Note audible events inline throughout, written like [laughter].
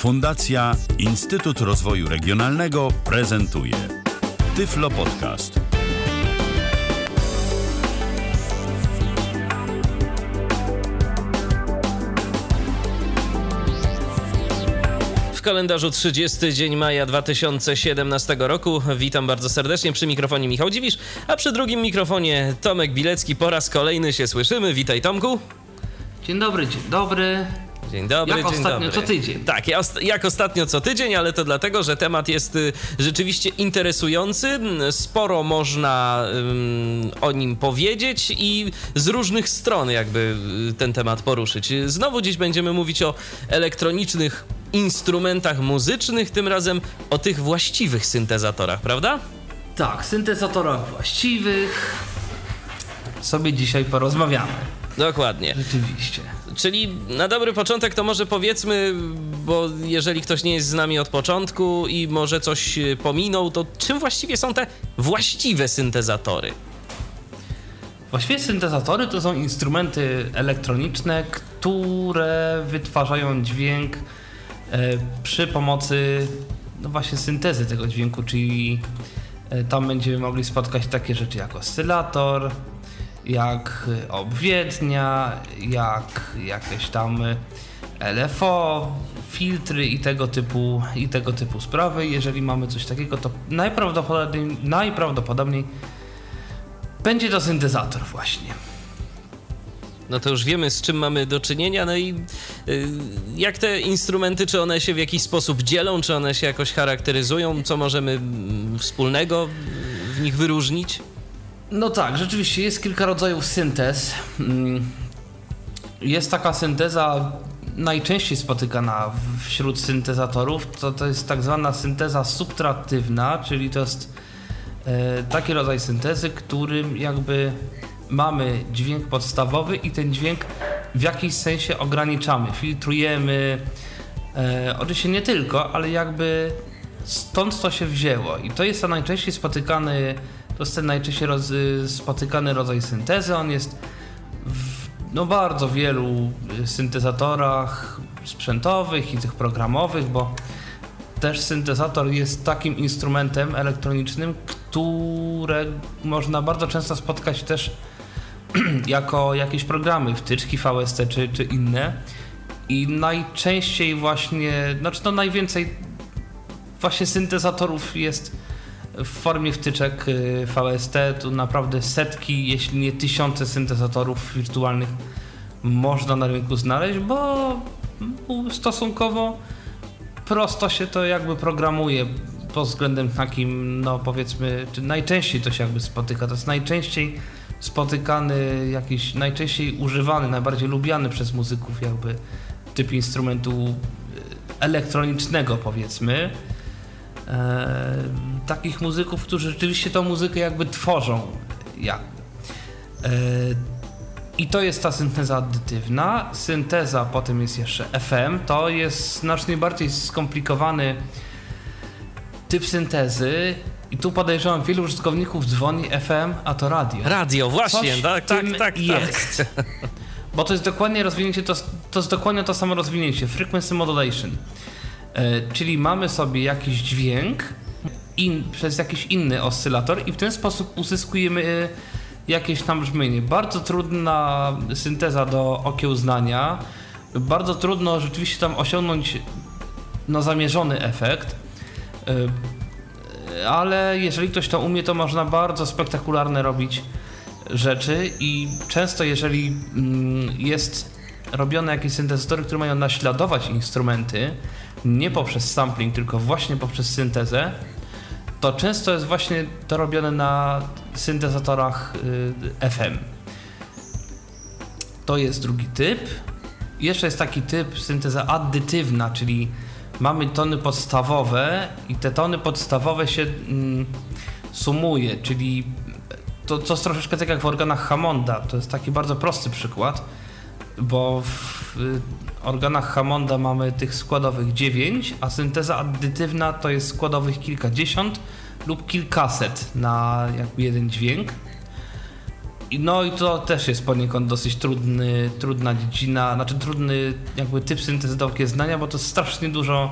Fundacja Instytut Rozwoju Regionalnego prezentuje Tyflo Podcast. W kalendarzu 30 dzień maja 2017 roku. Witam bardzo serdecznie przy mikrofonie Michał Dziwisz, a przy drugim mikrofonie Tomek Bilecki. Po raz kolejny się słyszymy. Witaj Tomku. Dzień dobry, dzień dobry. Dzień dobry, Jak dzień ostatnio dobry. co tydzień. Tak, jak ostatnio co tydzień, ale to dlatego, że temat jest y, rzeczywiście interesujący. Sporo można o nim powiedzieć i z różnych stron jakby y, ten temat poruszyć. Znowu dziś będziemy mówić o elektronicznych instrumentach muzycznych, tym razem o tych właściwych syntezatorach, prawda? Tak, syntezatorach właściwych sobie dzisiaj porozmawiamy. Dokładnie. Rzeczywiście. Czyli na dobry początek to może powiedzmy, bo jeżeli ktoś nie jest z nami od początku i może coś y, pominął, to czym właściwie są te właściwe syntezatory? Właściwie syntezatory to są instrumenty elektroniczne, które wytwarzają dźwięk e, przy pomocy no właśnie syntezy tego dźwięku, czyli e, tam będziemy mogli spotkać takie rzeczy jak oscylator, jak obwiednia, jak jakieś tam e, LFO, filtry i tego typu, i tego typu sprawy. Jeżeli mamy coś takiego, to najprawdopodobniej, najprawdopodobniej będzie to syntezator właśnie. No to już wiemy, z czym mamy do czynienia, no i y, jak te instrumenty, czy one się w jakiś sposób dzielą, czy one się jakoś charakteryzują, co możemy mm, wspólnego w nich wyróżnić? No tak, rzeczywiście jest kilka rodzajów syntez. Mm, Jest taka synteza najczęściej spotykana wśród syntezatorów, to, to jest tak zwana synteza subtraktywna, czyli to jest e, taki rodzaj syntezy, którym jakby mamy dźwięk podstawowy i ten dźwięk w jakiś sensie ograniczamy, filtrujemy. E, oczywiście nie tylko, ale jakby stąd to się wzięło. I to jest to najczęściej spotykany, to jest ten najczęściej roz, spotykany rodzaj syntezy. On jest w no, bardzo wielu syntezatorach sprzętowych i tych programowych, bo też syntezator jest takim instrumentem elektronicznym, które można bardzo często spotkać też [clears throat] jako jakieś programy, wtyczki VST czy, czy inne. I najczęściej właśnie, znaczy no najwięcej właśnie syntezatorów jest w formie wtyczek y, VST. Tu naprawdę setki, jeśli nie tysiące syntezatorów wirtualnych można na rynku znaleźć, bo stosunkowo prosto się to jakby programuje pod względem takim, no powiedzmy, najczęściej to się jakby spotyka. To jest najczęściej spotykany, jakiś najczęściej używany, najbardziej lubiany przez muzyków jakby typ instrumentu y, elektronicznego powiedzmy. E, takich muzyków, którzy rzeczywiście tą muzykę jakby tworzą. Jakby. E, I to jest ta synteza addytywna. Synteza potem jest jeszcze FM. To jest znacznie bardziej skomplikowany typ syntezy. I tu podejrzewam, wielu użytkowników dzwoni FM, a to radio. Radio, właśnie, Coś tak, tak, tak, tak. jest. Bo to jest dokładnie rozwinięcie, to, to jest dokładnie to samo rozwinięcie, frequency modulation. E, czyli mamy sobie jakiś dźwięk in, przez jakiś inny oscylator i w ten sposób uzyskujemy e, jakieś tam brzmienie. Bardzo trudna synteza do okiełznania. Bardzo trudno rzeczywiście tam osiągnąć no, zamierzony efekt. E, ale jeżeli ktoś to umie, to można bardzo spektakularne robić rzeczy i często jeżeli mm, jest robione jakieś syntezatory, które mają naśladować instrumenty, nie poprzez sampling, tylko właśnie poprzez syntezę, to często jest właśnie to robione na syntezatorach y, FM. To jest drugi typ. Jeszcze jest taki typ synteza addytywna, czyli mamy tony podstawowe i te tony podstawowe się mm, sumuje, czyli to, to jest troszeczkę tak jak w organach Hammonda. To jest taki bardzo prosty przykład, bo w y, organach Hammonda mamy tych składowych 9, a synteza addytywna to jest składowych kilkadziesiąt lub kilkaset na jakby jeden dźwięk. No i to też jest poniekąd dosyć trudny, trudna dziedzina, znaczy trudny jakby typ syntezy do znania, bo to jest strasznie dużo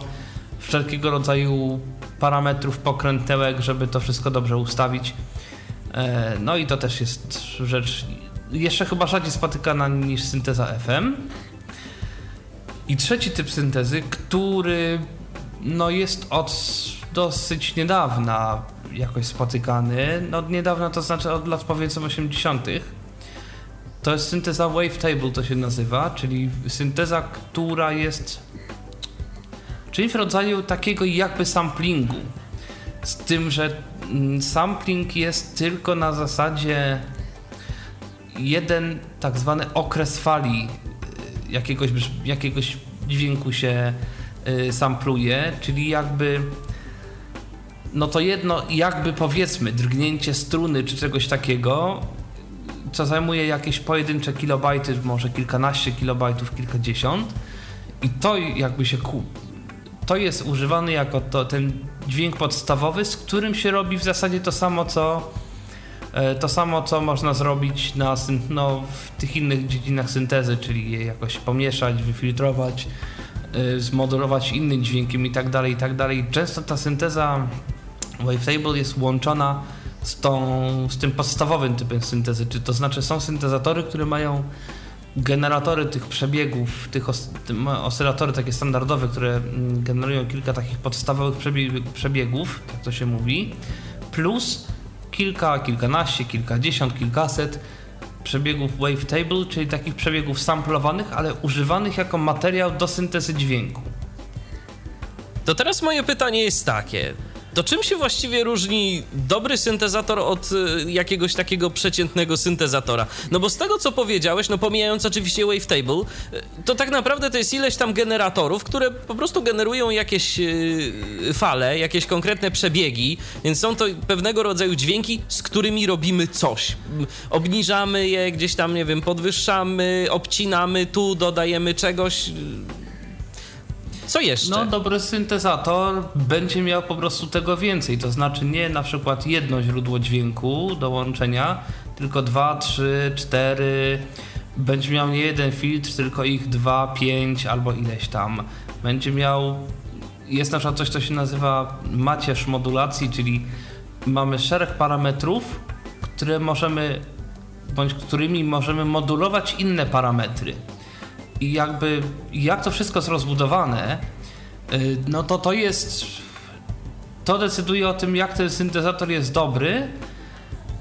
wszelkiego rodzaju parametrów, pokrętełek, żeby to wszystko dobrze ustawić. E, no i to też jest rzecz jeszcze chyba rzadziej spotykana niż synteza FM. I trzeci typ syntezy, który no jest od dosyć niedawna jakoś spotykany. No od niedawna to znaczy od lat powiedzmy 80. To jest synteza wavetable to się nazywa, czyli synteza, która jest czyli w rodzaju takiego jakby samplingu. Z tym, że mm, sampling jest tylko na zasadzie jeden tak zwany okres fali y, jakiegoś, jakiegoś dźwięku się y, sampluje, czyli jakby no to jedno, jakby powiedzmy, drgnięcie struny czy czegoś takiego, co zajmuje jakieś pojedyncze kilobajty, może kilkanaście kilobajtów, kilkadziesiąt. I to jakby się ku... to jest używany jako to, ten dźwięk podstawowy, z którym się robi w zasadzie to samo, co to samo, co można zrobić na, no, w tych innych dziedzinach syntezy, czyli je jakoś pomieszać, wyfiltrować, e, zmodulować innym dźwiękiem i tak dalej, i tak dalej. Często ta synteza Wavetable jest łączona z, tą, z tym podstawowym typem syntezy, czy to znaczy są syntezatory, które mają generatory tych przebiegów, tych os oscylatory takie standardowe, które mm, generują kilka takich podstawowych przebiegów, jak to się mówi, plus kilka, kilkanaście, kilkadziesiąt, kilkaset przebiegów wavetable, czyli takich przebiegów samplowanych, ale używanych jako materiał do syntezy dźwięku. To teraz moje pytanie jest takie. To czym się właściwie różni dobry syntezator od y, jakiegoś takiego przeciętnego syntezatora? No bo z tego, co powiedziałeś, no pomijając oczywiście wavetable, y, to tak naprawdę to jest ileś tam generatorów, które po prostu generują jakieś y, fale, jakieś konkretne przebiegi, więc są to pewnego rodzaju dźwięki, z którymi robimy coś. Obniżamy je, gdzieś tam, nie wiem, podwyższamy, obcinamy, tu dodajemy czegoś co jeszcze? No, dobry syntezator będzie miał po prostu tego więcej. To znaczy nie na przykład jedno źródło dźwięku do łączenia, tylko dwa, trzy, cztery. Będzie miał nie jeden filtr, tylko ich dwa, pięć albo ileś tam. Będzie miał. Jest na przykład coś, co się nazywa macierz modulacji, czyli mamy szereg parametrów, które możemy, bądź którymi możemy modulować inne parametry i jakby jak to wszystko jest rozbudowane, y, no to to jest. To decyduje o tym, jak ten syntezator jest dobry,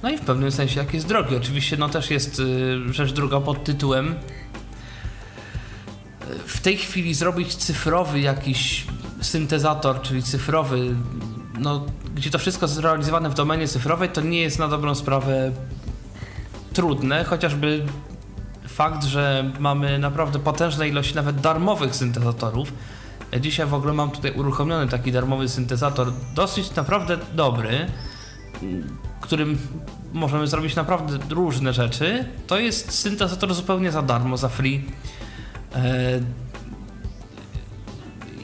no i w pewnym sensie jak jest drogi. Oczywiście, no też jest y, rzecz druga pod tytułem. W tej chwili zrobić cyfrowy jakiś syntezator, czyli cyfrowy, no, gdzie to wszystko jest zrealizowane w domenie cyfrowej, to nie jest na dobrą sprawę trudne, chociażby fakt, że mamy naprawdę potężne ilości nawet darmowych syntezatorów. Dzisiaj w ogóle mam tutaj uruchomiony taki darmowy syntezator, dosyć naprawdę dobry, którym możemy zrobić naprawdę różne rzeczy. To jest syntezator zupełnie za darmo, za free. E,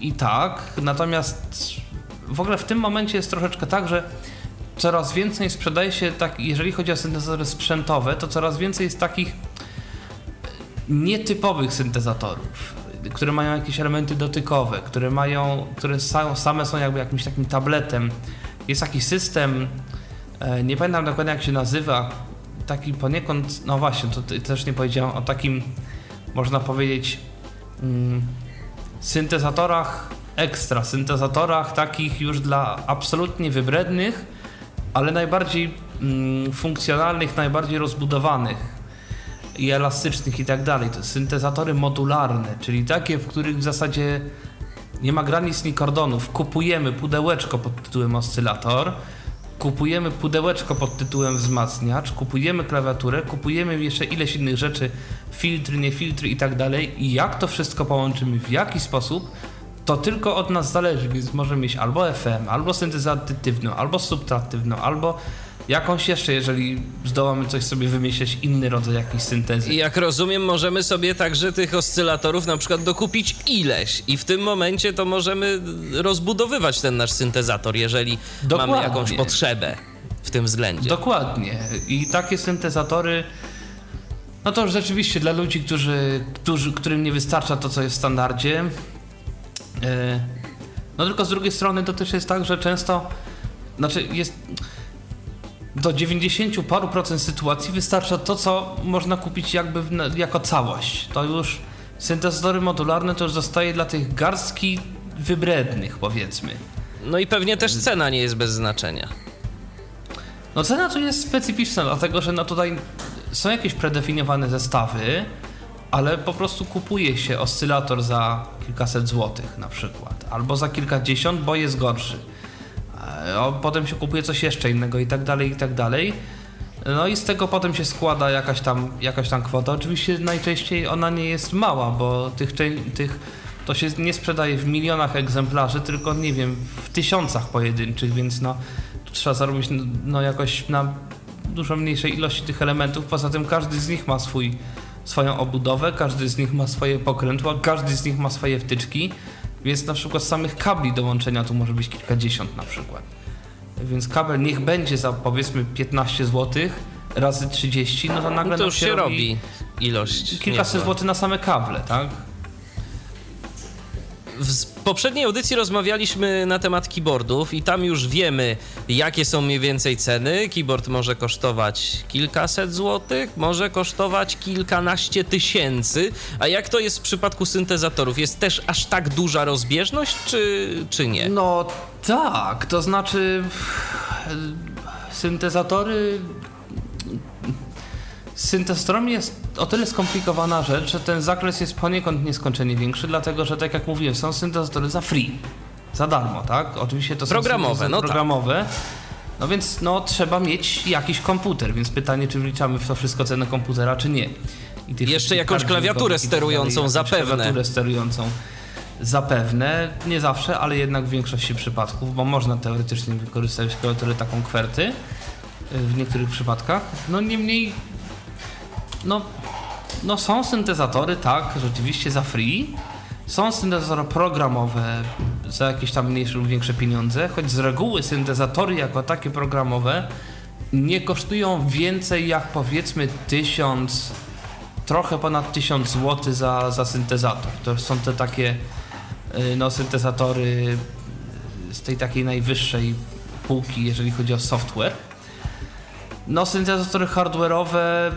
I tak, natomiast w ogóle w tym momencie jest troszeczkę tak, że coraz więcej sprzedaje się tak, jeżeli chodzi o syntezatory sprzętowe, to coraz więcej jest takich nietypowych syntezatorów, które mają jakieś elementy dotykowe, które mają, które same są jakby jakimś takim tabletem. Jest taki system, e, nie pamiętam dokładnie jak się nazywa, taki poniekąd, no właśnie, to też nie powiedziałem o takim, można powiedzieć, mm, syntezatorach ekstra, syntezatorach takich już dla absolutnie wybrednych, ale najbardziej mm, funkcjonalnych, najbardziej rozbudowanych i elastycznych i tak dalej. To syntezatory modularne, czyli takie, w których w zasadzie nie ma granic ni kordonów. Kupujemy pudełeczko pod tytułem oscylator, kupujemy pudełeczko pod tytułem wzmacniacz, kupujemy klawiaturę, kupujemy jeszcze ileś innych rzeczy, filtry, nie filtry i tak dalej. I jak to wszystko połączymy, w jaki sposób, to tylko od nas zależy, więc możemy mieć albo FM, albo syntezę adytywną, albo subtraktywną, albo jakąś jeszcze, jeżeli zdołamy coś sobie wymyśleć, inny rodzaj jakiejś syntezy. I jak rozumiem, możemy sobie także tych oscylatorów na przykład dokupić ileś i w tym momencie to możemy rozbudowywać ten nasz syntezator, jeżeli Dokładnie. mamy jakąś potrzebę. w tym względzie. Dokładnie. I takie syntezatory, no to już rzeczywiście dla ludzi, którzy, którzy, którym nie wystarcza to, co jest w standardzie. E, no tylko z drugiej strony to też jest tak, że często, znaczy jest do 90 paru procent sytuacji wystarcza to, co można kupić jakby jako całość. To już syntezatory modularne to już zostaje dla tych garstki wybrednych, powiedzmy. No i pewnie też cena nie jest bez znaczenia. No cena tu jest specyficzna, dlatego że no tutaj są jakieś predefiniowane zestawy, ale po prostu kupuje się oscylator za kilkaset złotych na przykład, albo za kilkadziesiąt, bo jest gorszy. Potem się kupuje coś jeszcze innego i tak dalej, i tak dalej. No i z tego potem się składa jakaś tam, jakaś tam kwota. Oczywiście najczęściej ona nie jest mała, bo tych, tych to się nie sprzedaje w milionach egzemplarzy, tylko nie wiem, w tysiącach pojedynczych, więc no trzeba zarobić no, jakoś na dużo mniejszej ilości tych elementów. Poza tym każdy z nich ma swój, swoją obudowę, każdy z nich ma swoje pokrętła, każdy z nich ma swoje wtyczki, więc na przykład samych kabli do łączenia tu może być kilkadziesiąt na przykład. Więc kabel niech będzie za powiedzmy 15 zł razy 30, no to nagle no to już się robi, robi ilość. Kilkaset złotych na same kable, tak? W poprzedniej audycji rozmawialiśmy na temat keyboardów i tam już wiemy, jakie są mniej więcej ceny. Keyboard może kosztować kilkaset złotych, może kosztować kilkanaście tysięcy. A jak to jest w przypadku syntezatorów? Jest też aż tak duża rozbieżność, czy, czy nie? No tak, to znaczy syntezatory z syntezatorami jest o tyle skomplikowana rzecz, że ten zakres jest poniekąd nieskończenie większy, dlatego że tak jak mówiłem, są syntezatory za free, za darmo, tak? Oczywiście to programowe, są no tak. programowe. Tak. No więc no, trzeba mieć jakiś komputer, więc pytanie, czy wliczamy w to wszystko cenę komputera, czy nie. Jeszcze jakąś klawiaturę sterującą dalej, zapewne. Klawiaturę sterującą zapewne, nie zawsze, ale jednak w większości przypadków, bo można teoretycznie wykorzystać klawiaturę taką kwerty y, w niektórych przypadkach. No niemniej no, no są syntezatory, tak, rzeczywiście za free. Są syntezatory programowe za jakieś tam mniejsze lub większe pieniądze, choć z reguły syntezatory jako takie programowe nie kosztują więcej jak powiedzmy tysiąc, trochę ponad tysiąc zł za, za syntezator. To są te takie y, no, syntezatory z tej takiej najwyższej półki, jeżeli chodzi o software. No, syntezatory hardware'owe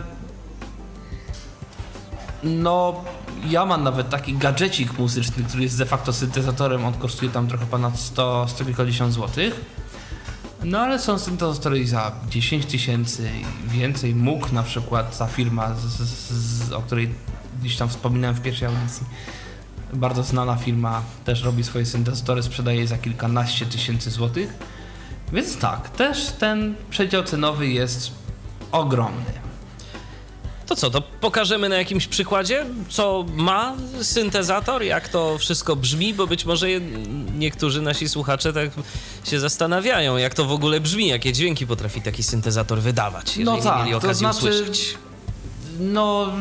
no, ja mam nawet taki gadżecik muzyczny, który jest de facto syntezatorem, on kosztuje tam trochę ponad 100, 100 kilkadziesiąt złotych. No ale są syntezatory za 10 tysięcy i więcej. MUK na przykład, ta firma, z, z, z, o której gdzieś tam wspominałem w pierwszej audycji, bardzo znana firma, też robi swoje syntezatory, sprzedaje je za kilkanaście tysięcy złotych. Więc tak, też ten przedział cenowy jest ogromny. To co, to pokażemy na jakimś przykładzie, co ma syntezator, jak to wszystko brzmi, bo być może niektórzy nasi słuchacze tak się zastanawiają, jak to w ogóle brzmi, jakie dźwięki potrafi taki syntezator wydawać, no tak, mieli okazję to znaczy... usłyszeć. No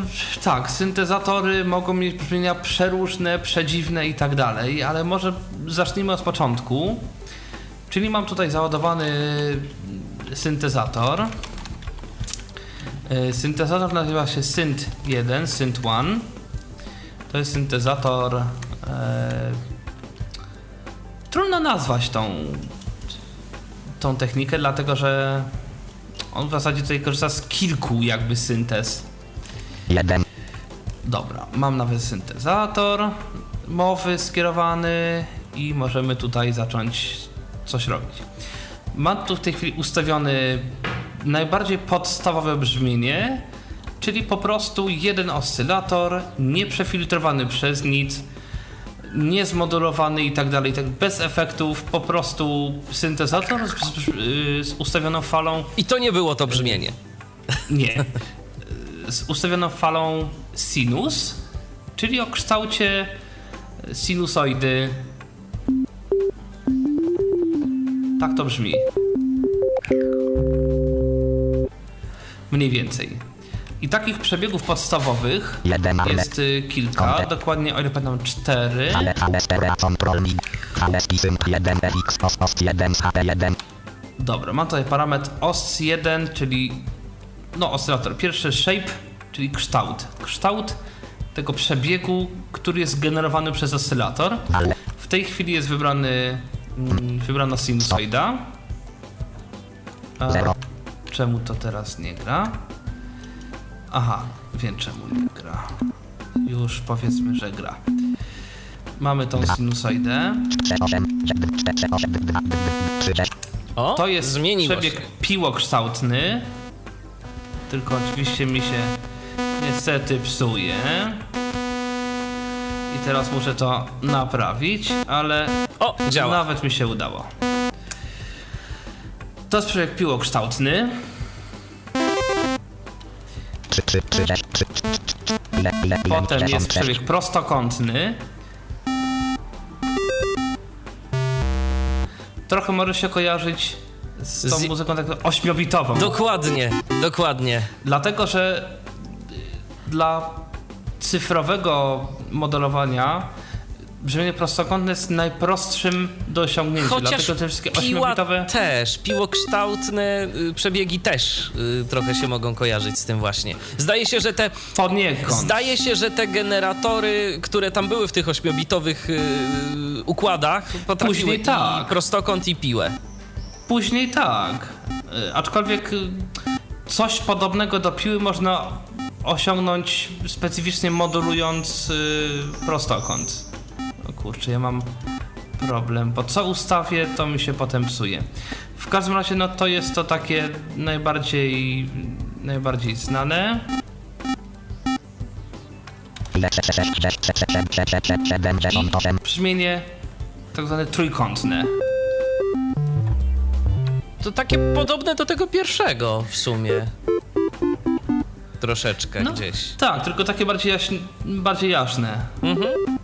tak, syntezatory mogą mieć brzmienia przeróżne, przedziwne i tak dalej, ale może zacznijmy od początku. Czyli mam tutaj załadowany syntezator. E, syntezator nazywa się Synth 1, Synth 1. To jest syntezator. E, trudno nazwać tą, tą technikę, dlatego że on w zasadzie tutaj korzysta z kilku jakby syntez. Jeden. Dobra, mam nawet syntezator mowy skierowany i możemy tutaj zacząć coś robić. Mam tu w tej chwili ustawiony najbardziej podstawowe brzmienie, czyli po prostu jeden oscylator, nieprzefiltrowany przez nic, niezmodulowany i tak dalej, tak bez efektów, po prostu syntezator z, z, z ustawioną falą. I to nie było to brzmienie. Nie. Z ustawioną falą sinus, czyli o kształcie sinusoidy. Tak to brzmi. Mniej więcej. I takich przebiegów podstawowych jest y, kilka, dokładnie o ile pamiętam cztery. Dobra, mam tutaj parametr OS1, czyli no oscylator. Pierwszy shape, czyli kształt. Kształt tego przebiegu, który jest generowany przez oscylator. W tej chwili jest wybrany mm, wybrana sinusoida. Czemu to teraz nie gra? Aha, wiem czemu nie gra. Już powiedzmy, że gra. Mamy tą sinusoidę. O, To jest zmieniło przebieg się. piłokształtny. Tylko oczywiście mi się niestety psuje. I teraz muszę to naprawić, ale O, działa. nawet mi się udało. To jest przebieg piłokształtny. Potem jest przebieg prostokątny. Trochę może się kojarzyć z tą Z- muzyką tak ośmiobitową. Dokładnie, dokładnie. Dlatego, że dla cyfrowego modelowania brzmienie prostokątne jest najprostszym do osiągnięcia. Chociaż Dlatego te wszystkie ośmiobitowe... też, piłokształtne y, przebiegi też y, trochę się mogą kojarzyć z tym właśnie. Zdaje się, że te Poniekąd. Zdaje się, że te generatory, które tam były w tych ośmiobitowych yy, układach, potrafiły Później tak. prostokąt i piłę. Później tak. Y, Aczkolwiek y, coś podobnego do piły można osiągnąć specyficznie modulując y, prostokąt. O kurczę, ja mam problem, bo co ustawię, to mi się potem psuje. W każdym razie, no to jest to takie najbardziej, najbardziej znane. I brzmienie tak zwane trójkątne. To takie podobne do tego pierwszego w sumie. Troszeczkę No, gdzieś. Tak, tylko takie bardziej, jaśn, bardziej jasne. Mhm.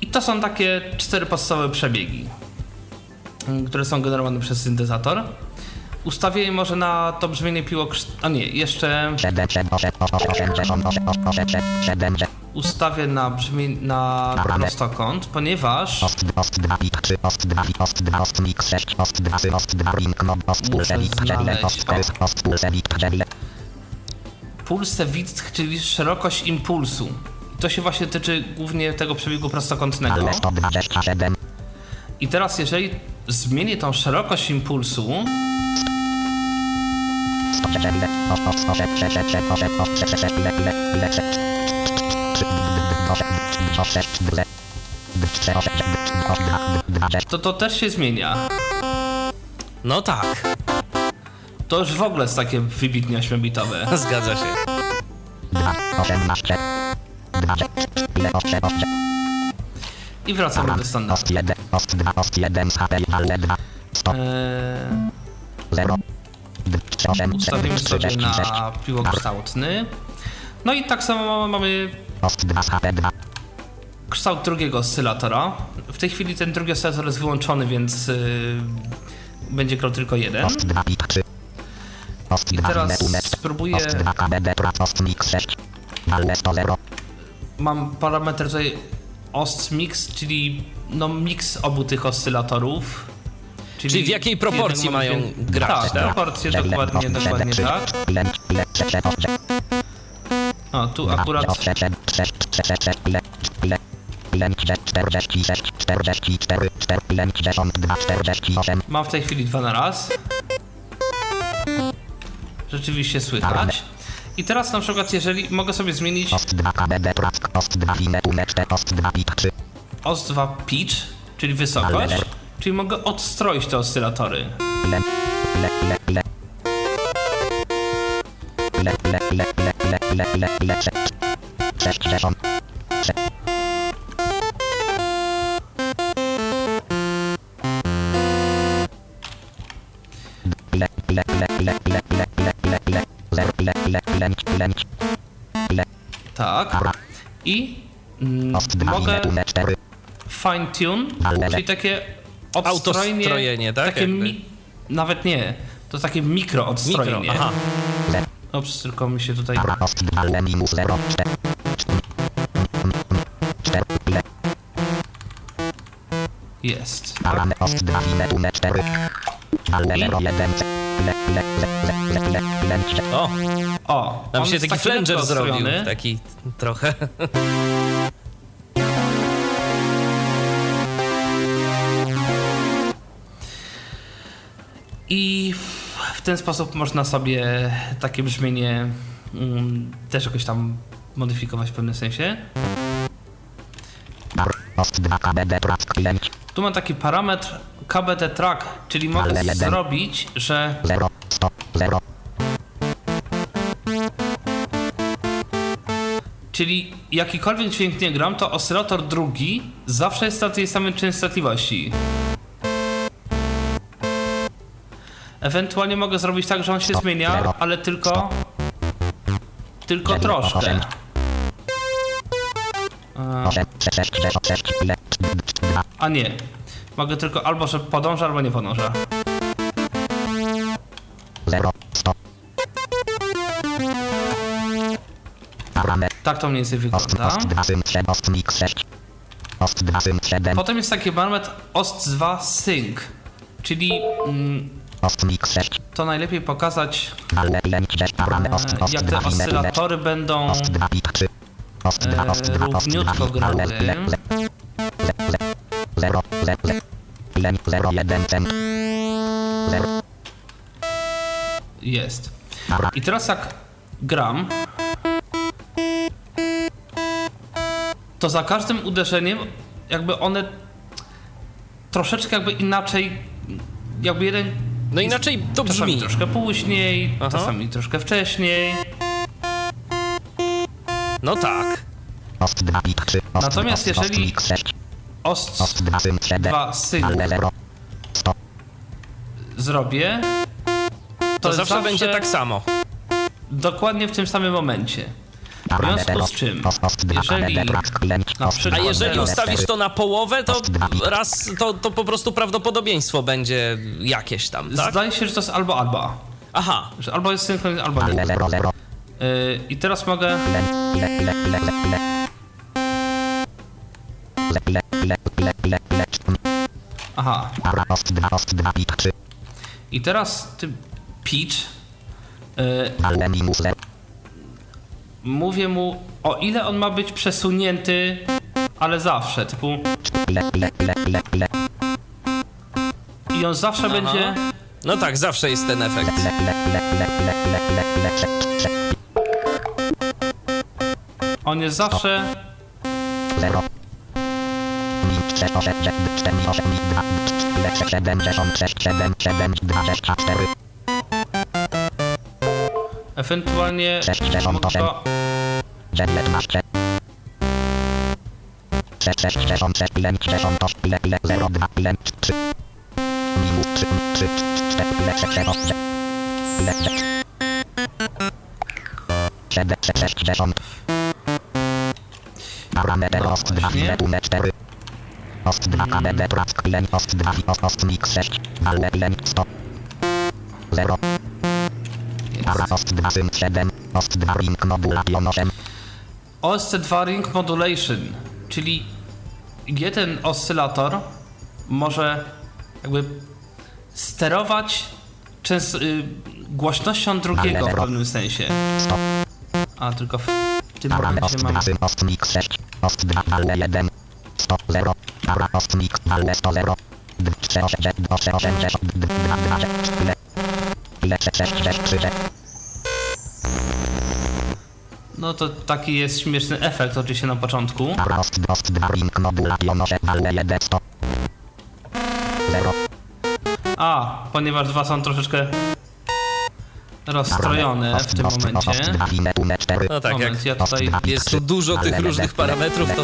I to są takie cztery podstawowe przebiegi, y, które są generowane przez syntezator. Ustawię je może na to brzmienie piłokrzt... A nie, jeszcze ustawię na brzmienie na prostokąt, ponieważ pulse width, czyli szerokość impulsu. To się właśnie tyczy głównie tego przebiegu prostokątnego. I teraz jeżeli zmienię tą szerokość impulsu, to to też się zmienia. No tak, To już w ogóle jest takie wybitnie ośmiobitowe. zgadza się. I wracamy do standardu. Eee, ustawimy sobie na piłokształtny. No i tak samo mamy kształt drugiego oscylatora. W tej chwili ten drugi oscylator jest wyłączony, więc yy, będzie grał tylko jeden. I teraz spróbuję... Mam parametr tutaj ost mix, czyli no mix obu tych oscylatorów. Czyli w jakiej proporcji mają grać, Tak, tak? proporcje dokładnie, dokładnie tak. O, tu akurat mam w tej chwili dwa na raz. Rzeczywiście słychać. I teraz na przykład, jeżeli mogę sobie zmienić OS2 pitch, czyli wysokość, czyli mogę odstroić te oscylatory. Tak. I mm, mogę fine tune, czyli takie odstrojenie, tak? Takie mi, nawet nie, to takie mikro odstrojenie. Mikro, aha. Ops, tylko mi się tutaj... Jest. Ost 2 fine tume 4. Ale 0 1 c. Le, le, le, le, le, le, lęcze. O, O, nam się taki flanger zrobił. ostrojony. Taki trochę. I w ten sposób można sobie takie brzmienie mm, też jakoś tam modyfikować w pewnym sensie. Tu mam taki parametr KBT track, czyli mogę zrobić, że 0 100 0. czyli jakikolwiek dźwięk nie gram, to oscylator drugi zawsze jest na tej samej częstotliwości. Ewentualnie mogę zrobić tak, że on się zmienia, ale tylko tylko troszkę. A nie. Mogę tylko albo, że podąża, albo nie podąża. 0 100. Parametr. Tak to mniej więcej wygląda. ost 2 sym 7 ost mix 6. Ost 2 sym 7. Potem jest taki parametr OST2 Sync, czyli mm, Ost mix 6. to najlepiej pokazać, Ale lęcz 6 parametr. Ost e, jak 2 te oscylatory będą e, ost 2 ost 2 równiutko pik ale grały. le, le, le, le, 0 le, le. Lęcz 0 1 cent. 0 Jest. I teraz jak gram, to za każdym uderzeniem jakby one troszeczkę jakby inaczej, jakby jeden No inaczej to czasami brzmi. troszkę później, Aha. czasami troszkę wcześniej. No tak. Ost 2 pik 3. Ost, Natomiast ost, ost jeżeli- mix 6. OST Ost 2 sym 7. 2 Sync Ale 0 100. zrobię, To, jest zawsze, będzie tak samo. Dokładnie w tym samym momencie. W związku z czym, jeżeli A jeżeli ustawisz to na połowę, to raz, to, to po prostu prawdopodobieństwo będzie jakieś tam, tak? Zdaje się, że to jest albo albo. Aha, Że albo jest synchron, albo nie. Ale 0 0 Yy, I teraz mogę. Aha. Para ost 2 ost 2 pik 3. I teraz tym pitch yy, Ale minus 0. mówię mu, o ile on ma być przesunięty, ale zawsze. Typu. I on zawsze będzie. No tak, zawsze jest ten efekt. On jest zawsze. 0. Min 6 8 4 8 2 le 7 6 6 7 7 2 6 4 Ewentualnie. Go- 19 6 6 6 6 lęcz 6 8 le, le, 0 2 lęcz 3 minus 3 3 4 le 6 6 8 le 7 6 6 10 Parametr ost 2 właśnie. file tume 4 Ost 2 KBD track leń ost 2 fi ost, ost mix 6 ale leń 100 0 Para ost 2 sym 7 ost 2 ring modulation 8 OSC2 Ring Modulation, czyli jeden oscylator może jakby sterować częst- y, głośnością drugiego w pewnym sensie. 100 A tylko w tym momencie mam 2 sym ost mix 6 ost 2 ale 1 100 0 Para ost mix ale 100 0 3 8 8 8 2 2 le le 6 6 3 No to taki jest śmieszny efekt oczywiście na początku. Para ost ost 2 ring modulation 8 ale 1 100 0 A, ponieważ dwa są troszeczkę rozstrojone w tym momencie. 2 fine tume 4 No tak, jak Moment, ja tutaj jest tu dużo tych różnych parametrów, to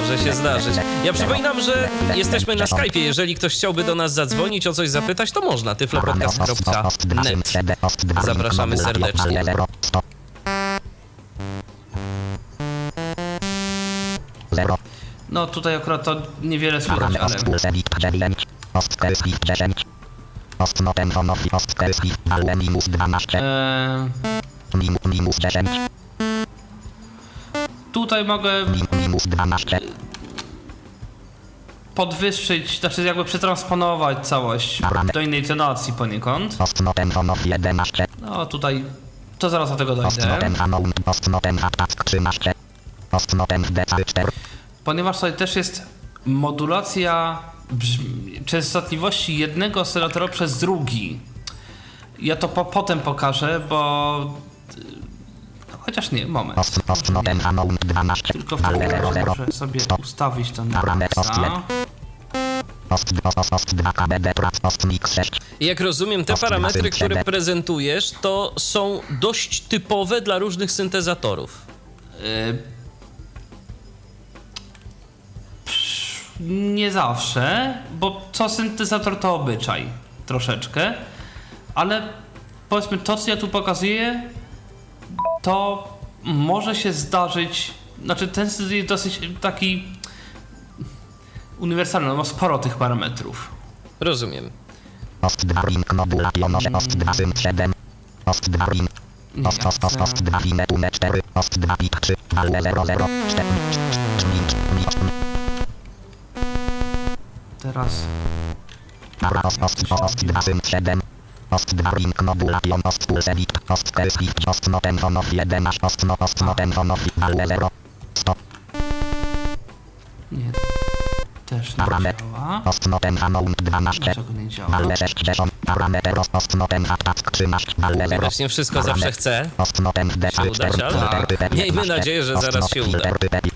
może się zdarzyć. Ja przypominam, że jesteśmy na Skype'ie. Jeżeli ktoś chciałby do nas zadzwonić, o coś zapytać, to można. tyflopodcast.net. Zapraszamy serdecznie. No tutaj akurat to niewiele słychać, ale ost pulsewik 9. Ost kelskich 10. Ost notem honofi ost kelskich, ale minus 12. e, Minus, minus 10. tutaj mogę Min, minus 12. podwyższyć, znaczy jakby przetransponować całość do innej tonacji poniekąd. Postnotem honor 11. No tutaj, to zaraz do tego dojdę. 13. Postnotem DC4. Ponieważ tutaj też jest modulacja częstotliwości jednego oscylatora przez drugi. Ja to po, potem pokażę, bo... No, chociaż nie, moment. Post, postnotem amount 12. Tylko w Ale takim 00. razie muszę sobie ustawić to na Parametr maksa. Post, post, post 2 KBD prac post mix 6. I Jak rozumiem, te parametry, które prezentujesz, to są dość typowe dla różnych syntezatorów. Y, nie zawsze, bo co syntezator to obyczaj troszeczkę, ale powiedzmy to, co ja tu pokazuję, to może się zdarzyć, znaczy ten syntezator jest dosyć taki uniwersalny, on ma sporo tych parametrów. Rozumiem. Ost ost 7 ost ost ost ost ost 4 ost pik 3 0 0 4 4 4 4 teraz. Nie też nie działa. Post notem amount 12. Dlaczego nie działa? Ale 60. Parametr post notem attack 13. Ale 0. Widocznie wszystko zawsze chce. Się udać, ale tak. miejmy nadzieję, że zaraz się uda.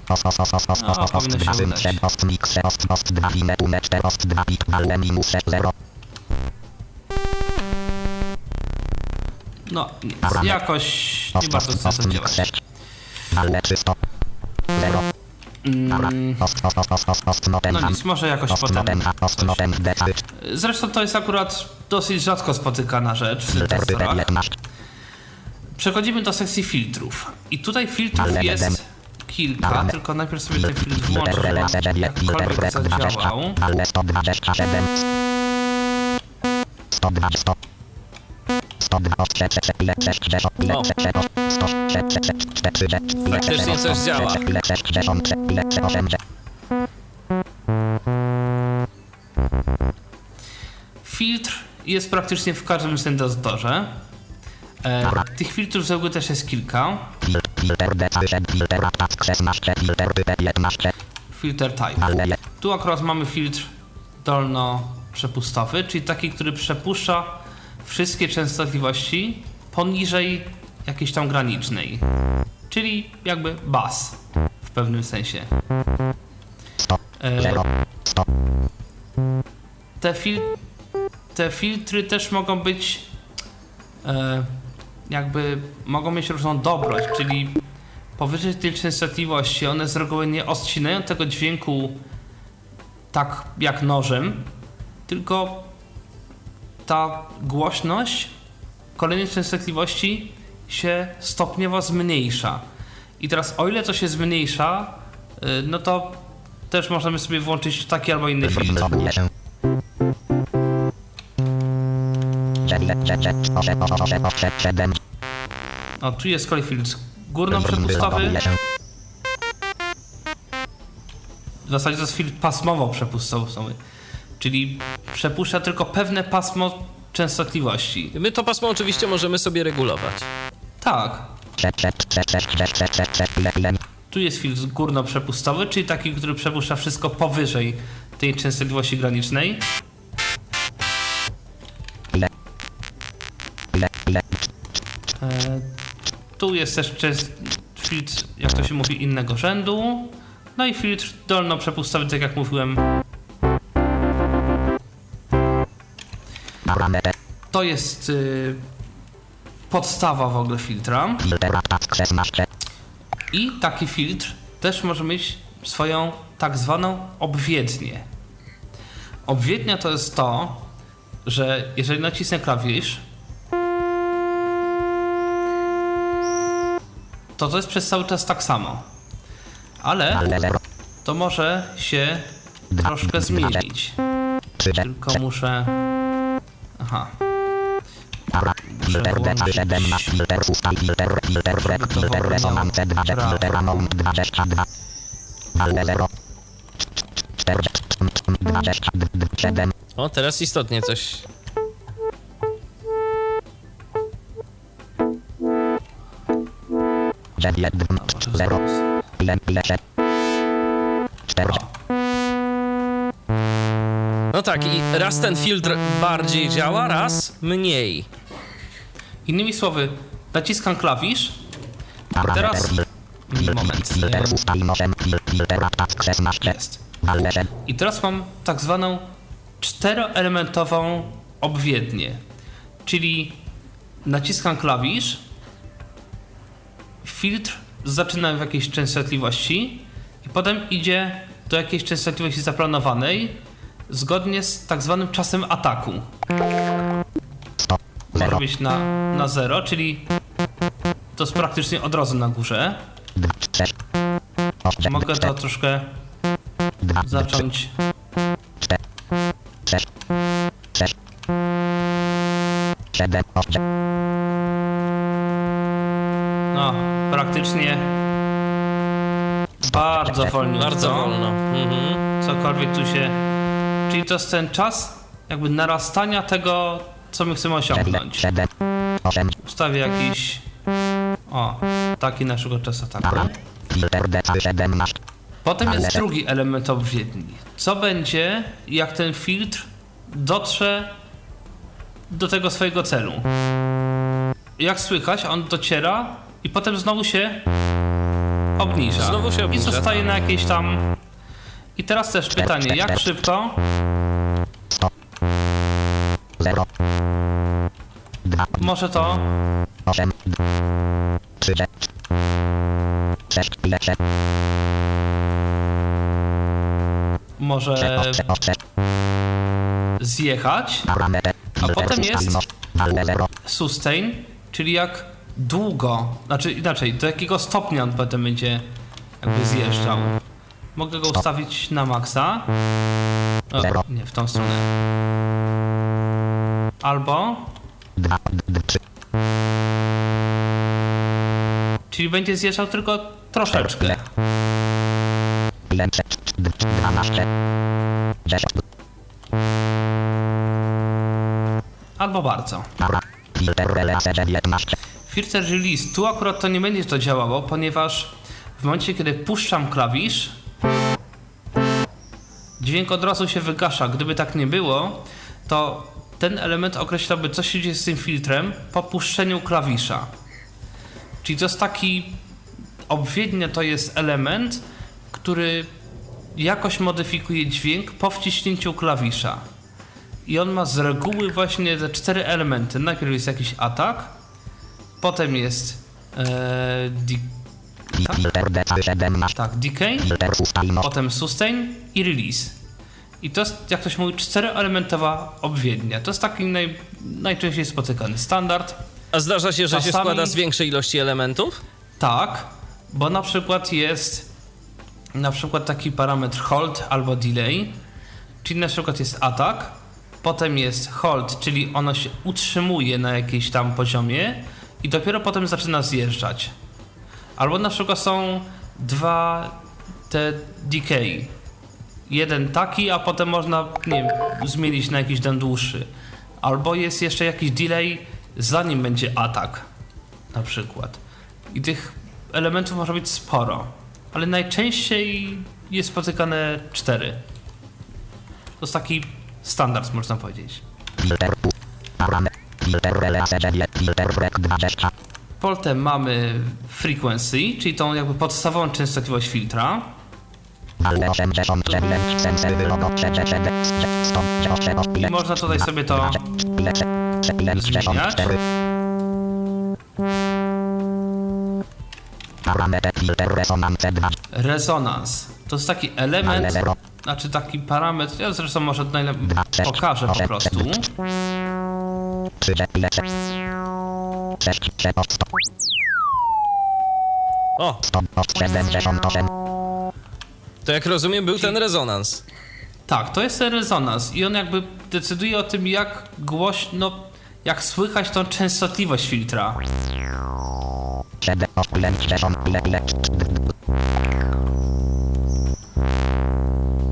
No, powinno się udać. Post mix, post, post 2 inetume 4, post 2 bit, ale minus 0. No, nic. Jakoś nie bardzo chce to działać. 6. Ale 300. 0. Mm, no nic, może jakoś potem. coś. Zresztą to jest akurat dosyć rzadko spotykana rzecz w syntezatorach. 15. Przechodzimy do sekcji filtrów. I tutaj filtrów jest kilka, tylko najpierw sobie ten filtr włączę, Filter żeby on relace 9, filter jakkolwiek rek 20, zadziałał. ale 127. Faktycznie 60, coś działa. ile 63, ile 80. Filtr jest praktycznie w każdym syntezatorze. E, tych filtrów z też jest kilka. Fil- Filter D8, filter attack 16, filter P15, Filter type. Tu akurat mamy filtr dolno-przepustowy, czyli taki, który przepuszcza wszystkie częstotliwości poniżej jakiejś tam granicznej. Czyli jakby bas w pewnym sensie. 100, E, 0, 100, te, fil te filtry też mogą być e, jakby mogą mieć różną dobroć, czyli powyżej tej częstotliwości one z reguły nie odcinają tego dźwięku tak jak nożem, tylko ta głośność kolejnej częstotliwości się stopniowo zmniejsza. I teraz o ile to się zmniejsza, y, no to też możemy sobie włączyć taki albo inny filtr. wyblokuje się. 9, 9, 8, 8, 8, 7, O, tu jest kolej filtr górno-przepustowy. wyblokuje się. W zasadzie to jest filtr pasmowo-przepustowy. Czyli przepuszcza tylko pewne pasmo częstotliwości. My to pasmo oczywiście możemy sobie regulować. Tak. 6, 6, 6, 6, 6, 6, 6, 6, ile, ile, Tu jest filtr górno-przepustowy, czyli taki, który przepuszcza wszystko powyżej tej częstotliwości granicznej. E, tu jest też filtr, jak to się mówi, innego rzędu. No i filtr dolno-przepustowy, tak jak mówiłem, to jest y, podstawa w ogóle filtra. filter attack 16, I taki filtr też może mieć swoją tak zwaną obwiednię. Obwiednia to jest to, że jeżeli nacisnę klawisz, to to jest przez cały czas tak samo. Ale ale 0, to może się troszkę zmienić. 3, Tylko muszę. Aha. filter D17, filter ustaw, filter, filter rek, filter resonance 20, filter amount 22, ale 0, 40, 20, d, d, 7, O, teraz istotnie coś. dziewięć, zero, się, cztery, No tak, i raz ten filtr bardziej działa, raz mniej. Innymi słowy, naciskam klawisz, teraz... Moment. fil, filter, ustawień 8, fil, filter, task 16, Jest. I teraz mam tak zwaną czteroelementową obwiednię. Czyli naciskam klawisz, filtr zaczyna w jakiejś częstotliwości i potem idzie do jakiejś częstotliwości zaplanowanej zgodnie z tak zwanym czasem ataku. 100, Może 0, być na, na zero, czyli to jest praktycznie od razu na górze. 2, 6, 8, Mogę to troszkę 2, zacząć 4, 6, 6, 7, 8, No, praktycznie bardzo wolniutko. Bardzo wolno. Mhm. Cokolwiek tu się... Czyli to jest ten czas jakby narastania tego, co my chcemy 7, osiągnąć. 7, 8, Ustawię jakiś... O, taki na przykład czas ataku. para, filter, D, 17, Potem jest drugi element obwiedni. Co będzie, jak ten filtr dotrze do tego swojego celu? Jak słychać, on dociera i potem znowu się obniża. Znowu się obniża, I zostaje tak. na jakieś tam... I teraz też pytanie, jak szybko 100, 0, 2, może to 8, 3, 6, ile, 6, może 6, 8, zjechać? filter, potem jest- ustawień, ale 0, sustain, czyli jak długo, znaczy inaczej, do jakiego stopnia on potem będzie jakby zjeżdżał. Mogę go ustawić na maksa. Zero. O, nie, w tą stronę. Albo, 2, 3, czyli będzie zjeżdżał tylko troszeczkę. ile, 12, 10, Albo bardzo. para, filter, relase, 19, Filter release, tu akurat to nie będzie to działało, ponieważ w momencie, kiedy puszczam klawisz, dźwięk od razu się wygasza. Gdyby tak nie było, to ten element określałby, co się dzieje z tym filtrem po puszczeniu klawisza. Czyli to jest taki, obwiednie to jest element, który jakoś modyfikuje dźwięk po wciśnięciu klawisza. I on ma z reguły właśnie te cztery elementy. Najpierw jest jakiś atak, potem jest e, Tak? filter, D, 17, tak, decay, potem sustain i release. I to jest, jak ktoś mówi, czteroelementowa obwiednia. To jest taki naj, najczęściej spotykany standard. A zdarza się, że się Czasami- składa z większej ilości elementów? Tak, bo na przykład jest na przykład taki parametr hold albo delay, czyli na przykład jest atak, potem jest hold, czyli ono się utrzymuje na jakimś tam poziomie i dopiero potem zaczyna zjeżdżać. Albo na przykład są dwa te decay. Jeden taki, a potem można, nie wiem, zmienić na jakiś ten dłuższy. Albo jest jeszcze jakiś delay, zanim będzie atak, na przykład. I tych elementów może być sporo, ale najczęściej jest spotykane cztery. To jest taki standard, można powiedzieć. filter, filter, relase, 9, filter, break, 20, Potem mamy frequency, czyli tą jakby podstawową częstotliwość filtra. ale 89, sensor, wylogo, 37, 100, I można tutaj sobie to zmieniać. Parametr filter resonance 2, Rezonans. To jest taki element, 0, znaczy taki parametr, ja zresztą może najlepiej pokażę po prostu. 3, 4, 6, 7, 100, O, 100, 78, to jak rozumiem był ten rezonans. Tak, to jest ten rezonans i on jakby decyduje o tym, jak głośno, jak słychać tą częstotliwość filtra. 7, 80, ile, ile,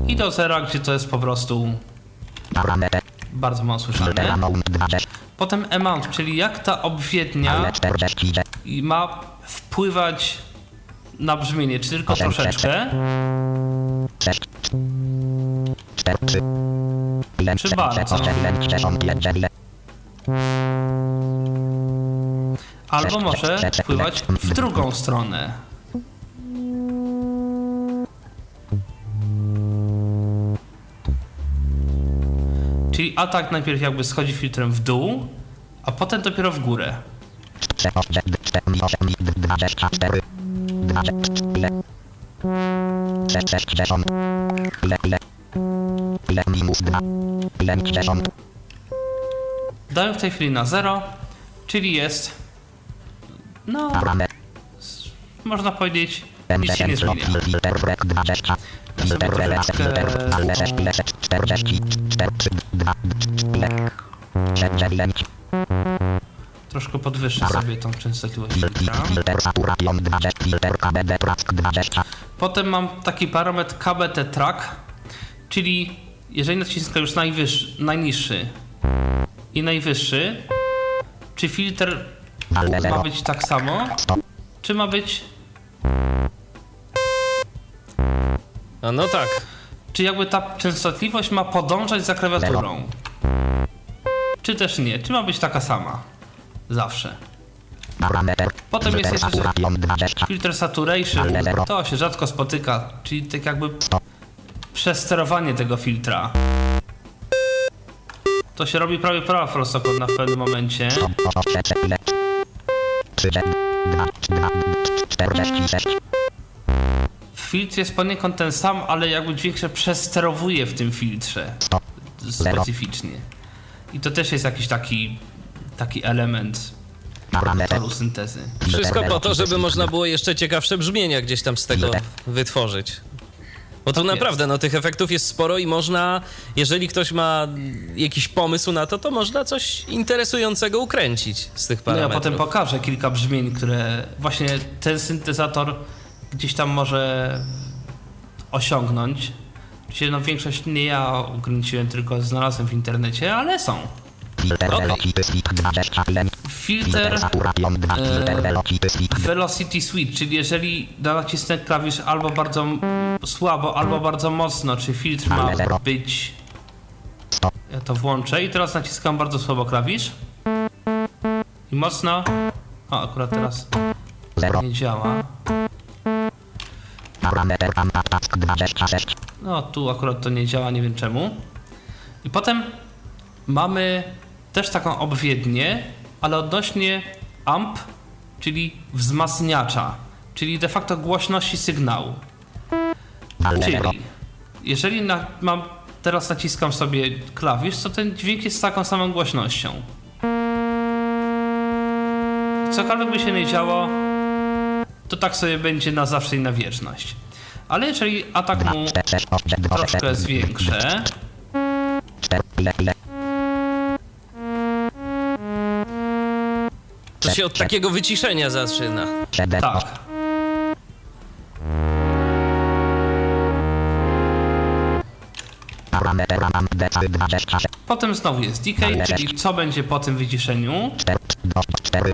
i do zera, gdzie to jest po prostu. Bardzo mało 20. Potem amount, czyli jak ta obwiednia 40. i ma wpływać na brzmienie, czy tylko troszeczkę, 6. 4. 3. Ile Czy bardzo? albo może wpływać w drugą stronę. Atak najpierw jakby schodzi filtrem w dół, a potem dopiero w górę. 24. 20. Ile? 60. Ile? Ile? Ile minus 2? Ile 10? Daję w tej chwili na 0, czyli jest, no, można powiedzieć, nic się nie M10 zmienia. Fil- filter wrek 20. Ja sobie Filter relacja troszeczkę- filter. Ale 6. Ile? 40. 4. 3. 2. Ile? 9. Troszkę podwyższę sobie tą częstotliwość Filtr. filtra. Filter saturation 20. Filter KBD track 20. Potem mam taki parametr KBT track, czyli jeżeli naciskam już najwyższy, najniższy i najwyższy, czy filtr ma 0. być tak samo, 100. czy ma być, A no tak. czy jakby ta częstotliwość ma podążać za klawiaturą? Czy też nie? Czy ma być taka sama? Zawsze. Potem jest jeszcze saturation 20. filter saturation, to się rzadko spotyka, czyli tak jakby przesterowanie tego filtra. To się robi prawie prawa prostokątna w pewnym momencie. Filtr jest poniekąd ten sam, ale jakby dźwięk się przesterowuje w tym filtrze 100. specyficznie. I to też jest jakiś taki, taki element toru syntezy. Wszystko po to, żeby można było jeszcze ciekawsze brzmienia gdzieś tam z tego wytworzyć. Bo tu Tak naprawdę, no tych efektów jest sporo i można, jeżeli ktoś ma jakiś pomysł na to, to można coś interesującego ukręcić z tych No ja parametrów. potem pokażę kilka brzmień, które właśnie ten syntezator gdzieś tam może osiągnąć. Oczywiście no większość nie ja ukręciłem, tylko znalazłem w internecie, ale są. Filter Okej. velocity switch 20. Ile? Filtr Filter saturation 2. Filter velocity switch. Velocity Switch, czyli jeżeli nacisnę klawisz albo bardzo słabo, albo bardzo mocno, czy filtr ma być... 100. Ja to włączę i teraz naciskam bardzo słabo klawisz. I mocno. O, akurat teraz 0. nie działa. Parametr amp task 26. No, tu akurat to nie działa, nie wiem czemu. I potem mamy też taką obwiednię, ale odnośnie amp, czyli wzmacniacza, czyli de facto głośności sygnału. Ale 0. Czyli jeżeli na, mam, teraz naciskam sobie klawisz, to ten dźwięk jest z taką samą głośnością. Cokolwiek by się nie działo, to tak sobie będzie na zawsze i na wieczność. Ale jeżeli atak mu 4. 6. 8. 2. troszkę zwiększę, 4. Ile? Ile? To się od takiego wyciszenia zaczyna. 7. tak. Parametr amp decal 26. Potem znowu jest decay, czyli co będzie po tym wyciszeniu. 4. 2. 4.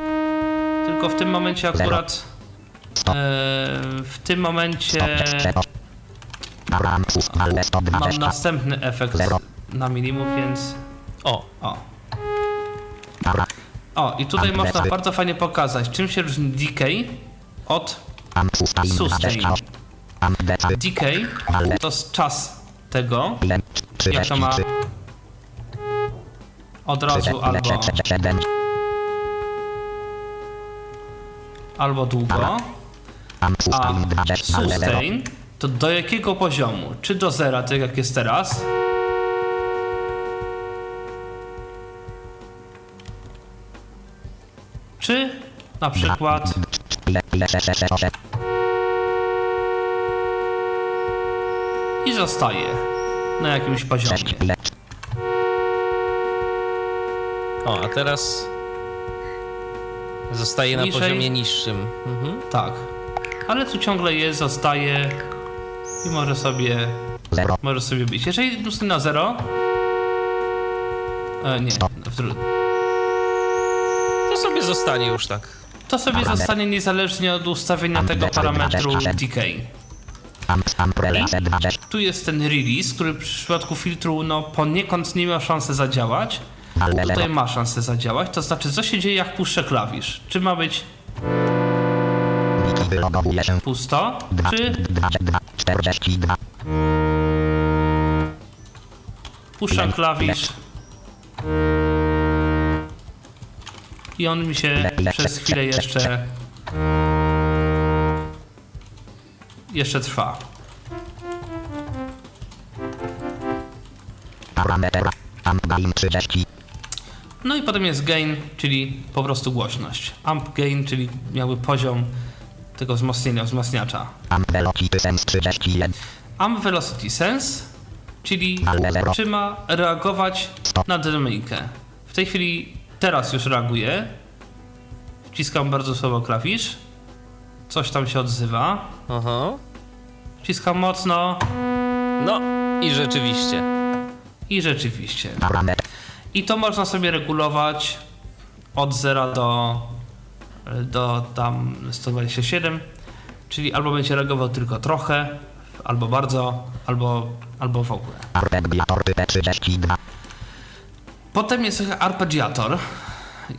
Tylko w tym momencie akurat. E, w tym momencie 100. Amp sus. Ale mam 120. następny efekt na minimum, więc. O, O. O, i tutaj można bardzo fajnie pokazać, czym się różni decay od sustain Sustain. 28. Amp decal. decay. To jest czas tego, jak to ma 33. od razu albo, 7. albo długo. A sustain 20. Ale 0. sustain to do jakiego poziomu? Czy do zera, tak jak jest teraz? Czy na przykład Ile? Ile? 6. 6. 8. i zostaje na jakimś poziomie? 6. Ile? o, a teraz zostaje na poziomie niższym. Mhm. Tak. Ale tu ciągle jest, zostaje i może sobie Zero. Może sobie być. Jeżeli ustawię na 0. E, nie, w dru- To sobie zostanie już tak. to sobie zostanie niezależnie od ustawienia tego parametru decay. Amp, amprele, se 20. Tu jest ten release, który w przypadku filtru no poniekąd nie ma szansy zadziałać. Ale Tutaj ma szansę zadziałać, to znaczy co się dzieje jak puszczę klawisz? Czy ma być Wiki wylogowuje się. pusto, czy dwa, dwa, 42. puszczam klawisz i on mi się przez chwilę jeszcze jeszcze trwa. Parameter. Amp gain 30. No i potem jest gain, czyli po prostu głośność. Amp gain, czyli miałby poziom tego wzmocnienia, wzmacniacza. Sense 31. Amp velocity sense, czyli Ale zero. czy ma reagować na dynamikę. W tej chwili teraz już reaguje. Wciskam bardzo słabo klawisz. Coś tam się odzywa. Aha. Wciskam mocno No i rzeczywiście. i rzeczywiście. I to można sobie regulować od 0 do, do tam 127, czyli albo będzie reagował tylko trochę, albo bardzo, albo, albo w ogóle. Arpeggiator type 32. Potem jest arpeggiator,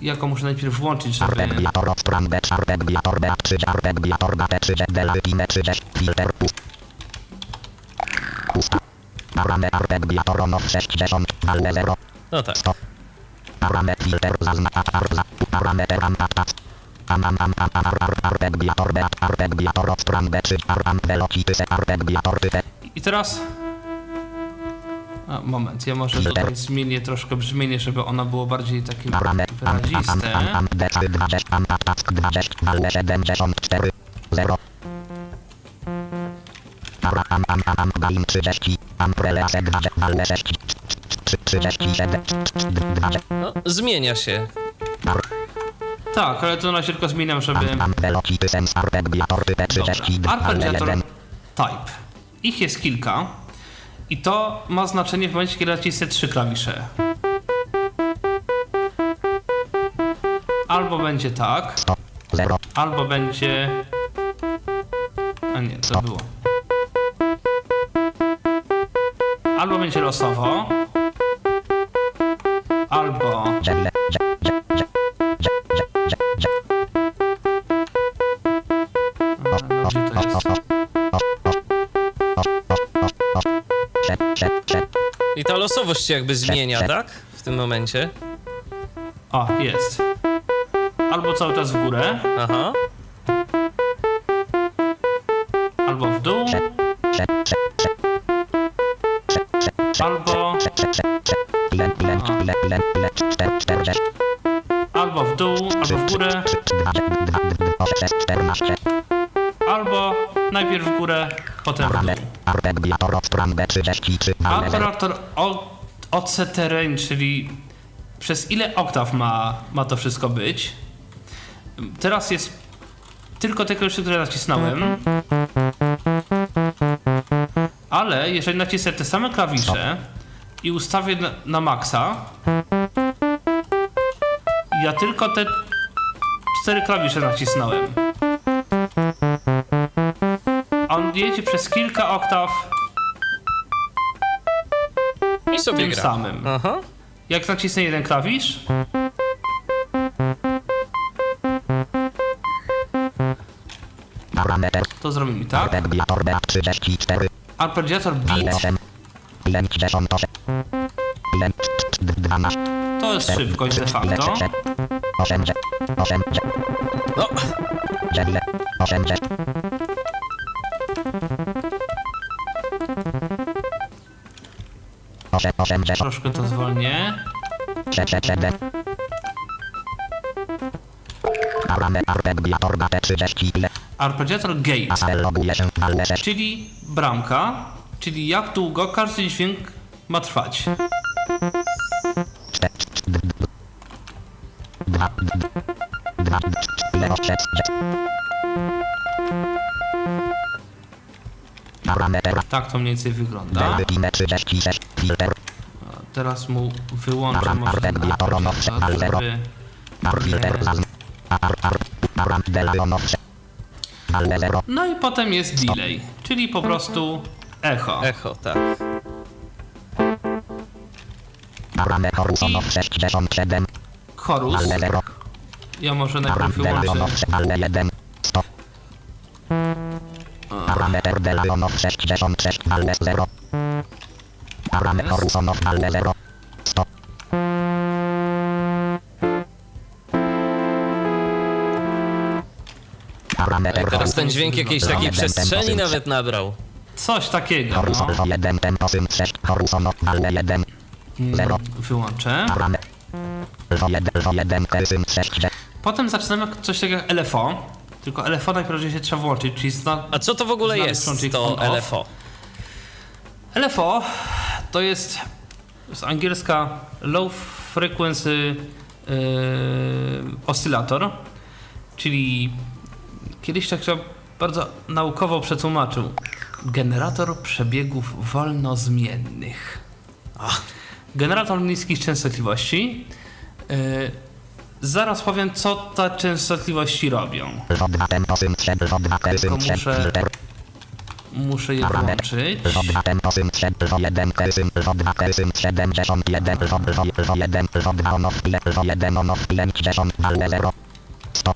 jako muszę najpierw włączyć, żeby... Arpeggiator od stron B. Arpeggiator B. 3. Arpeggiator B. 3. Delpine 30. Filter pust. Pusta. Parametr arpeggiator on of 60. Ale 0. No tak. Parametr filter zaznacza. Parametr ampatat. Am am am am ar ar arpeggiator B. Arpeggiator od stron B. 3. Ar am velocity se arpeggiator type. I teraz... A, moment, ja może tutaj zmienię troszkę brzmienie, żeby ono było bardziej takie wyraziste. am am B. 20. Ampatat 20. Ale 74. 0. Para am am am am gain 30. Amprele se 20. Ale 6. 37. 20. No, zmienia się. Tak, ale to na razie tylko zmieniam, żeby... arpeggiator type 32. Ale Arpeggiator 1. Type. Ich jest kilka i to ma znaczenie w momencie, kiedy nacisnę trzy klawisze. Albo będzie tak, 100. 0. albo będzie... A nie, to było. Albo będzie losowo, albo... Losowość się jakby zmienia, tak? W tym momencie. O, jest. Albo cały czas w górę, Aha. albo w dół, albo... czterdzieści. Albo w dół, albo w górę, albo najpierw w górę, potem w dół. Parametr, arpeggiator od stron B33, ale zero. Operator O- OC terrain, czyli przez ile oktaw ma, ma to wszystko być. Teraz jest tylko te klawisze, które nacisnąłem. Ale jeżeli nacisnę te same klawisze i ustawię na, na maksa, ja tylko te cztery klawisze nacisnąłem. On jedzie przez kilka oktaw sobie tym gra. samym. Aha. Jak nacisnę jeden klawisz, to zrobi mi tak. arpeggiator B34, Arpeggiator ale beat 8. Ile, 58. Ile, 12. to jest szybkość de facto. 80. 80. No, Troszkę to zwolnię. Arpeggiator B30 ile. Arpeggiator gate, Asel loguje się, ale 6. czyli bramka, czyli jak długo każdy dźwięk ma trwać. Tak to mniej więcej wygląda. Delwy pin 36. Filter. A Teraz mu wyłączę może żeby. No i potem jest delay, czyli po prostu echo. Echo, tak. 67. Chorus. Ja może najpierw wyłączę. Delionowsze. Ale 1. 100. Parametr Delionov 66. Ale 0. Parametr horusonow. Ale 0. 100. Parametr I teraz ten dźwięk jakiejś No. takiej przestrzeni nawet nabrał. Coś takiego. No. Horusonow 1. Tempo syn 6. Horusonow. Ale 1. 0. Wyłączę. Parametr. 1. 1. Syn 6. Potem zaczynamy coś takiego jak LFO. Tylko LFO najpierw się trzeba włączyć, czyli zna... A co to w ogóle jest to. LFO? LFO to jest z angielska Low Frequency yy, Oscyllator, czyli kiedyś tak to bardzo naukowo przetłumaczył. Generator przebiegów wolnozmiennych. Generator niskich częstotliwości. Yy, zaraz powiem, co te częstotliwości robią. 2. Tempo syn 3. 2. Syn 3. muszę-. Muszę je włączyć. 2. Tempo syn 3. 1. Syn 2. Syn 71. 1. 2. Onow. 1. Onow. 50. Ale 0. 100.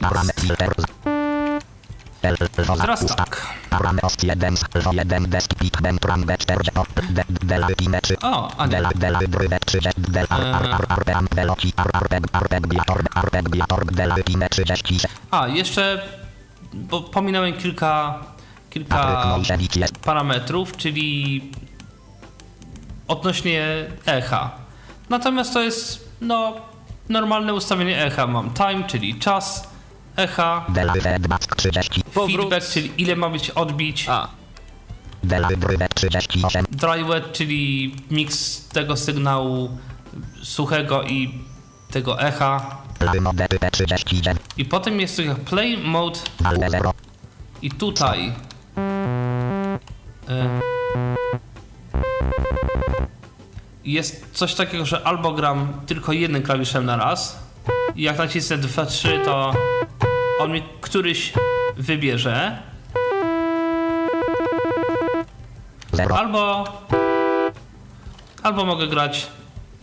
Parametr filter. L. Teraz tak. Parametr 1. 1. Desk. Pik. Bentram. B4. Del. Del. Pin 3. O, a nie. Del. Del. Brywe 3. Del. Ar. Ar. Ar. Arpem. Veloci. Ar. Arpeg. Arpegbiator. Arpegbiator. Del. Pin 30. A, jeszcze bo pominąłem kilka, kilka parametrów, czyli odnośnie echa. Natomiast to jest no normalne ustawienie echa. Mam time, czyli czas echa. Feedback 30. Powrót. feedback, czyli ile ma być odbić, A, Del. Brywek 38. dry wet, czyli miks tego sygnału suchego i tego echa. Play mode typ 39. I potem jest play mode Ale 0. I tutaj jest coś takiego, że albo gram tylko jednym klawiszem na raz i jak nacisnę 2, 3 to on mi któryś wybierze 0. albo albo mogę grać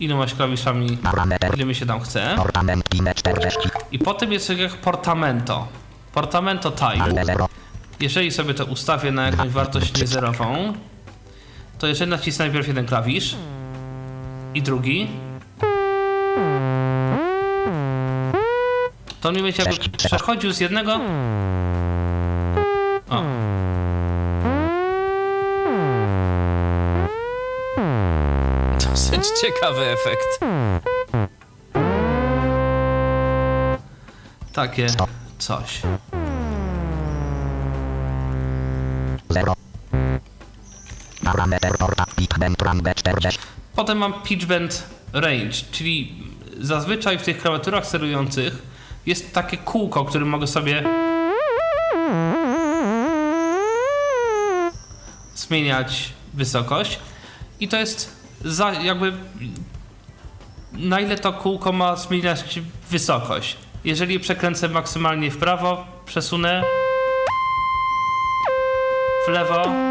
ilomaś klawiszami ile mi się tam chce Ornament pin 40. i potem jest coś jak portamento portamento 0. Jeżeli sobie to ustawię na jakąś wartość niezerową, to jeżeli nacisnę najpierw jeden klawisz i drugi, to on mi będzie jakby przechodził z jednego. O. dosyć ciekawy efekt. Takie coś. Potem mam pitch bend range, czyli zazwyczaj w tych klawiaturach sterujących jest takie kółko, którym mogę sobie zmieniać wysokość i to jest za, jakby na ile to kółko ma zmieniać wysokość. Jeżeli przekręcę maksymalnie w prawo, przesunę w lewo,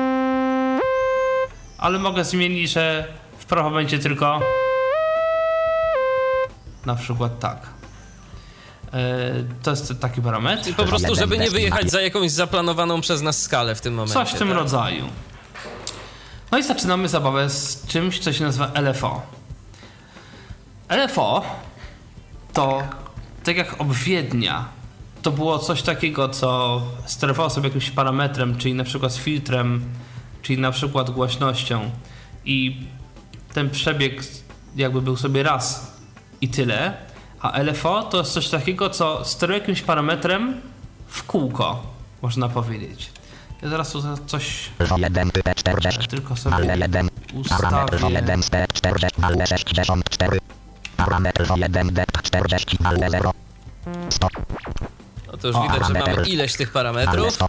ale mogę zmienić, że w prawo będzie tylko na przykład tak. E, To jest taki parametr. I po prostu, żeby nie wyjechać za jakąś zaplanowaną przez nas skalę w tym momencie. Coś w tym tak? rodzaju. No i zaczynamy zabawę z czymś, co się nazywa LFO. LFO to tak jak obwiednia, to było coś takiego, co sterowało sobie jakimś parametrem, czyli na przykład z filtrem, czyli na przykład głośnością i ten przebieg jakby był sobie raz i tyle, a LFO to jest coś takiego, co steruje jakimś parametrem w kółko, można powiedzieć. Ja zaraz tu coś 1 typ 40. tylko sobie Ale 1. Parametr ustawię. 1 z 40. Ale 64. Parametr 1 d 40. Ale 0. 100. No to już widać, że mamy ileś tych parametrów. 100.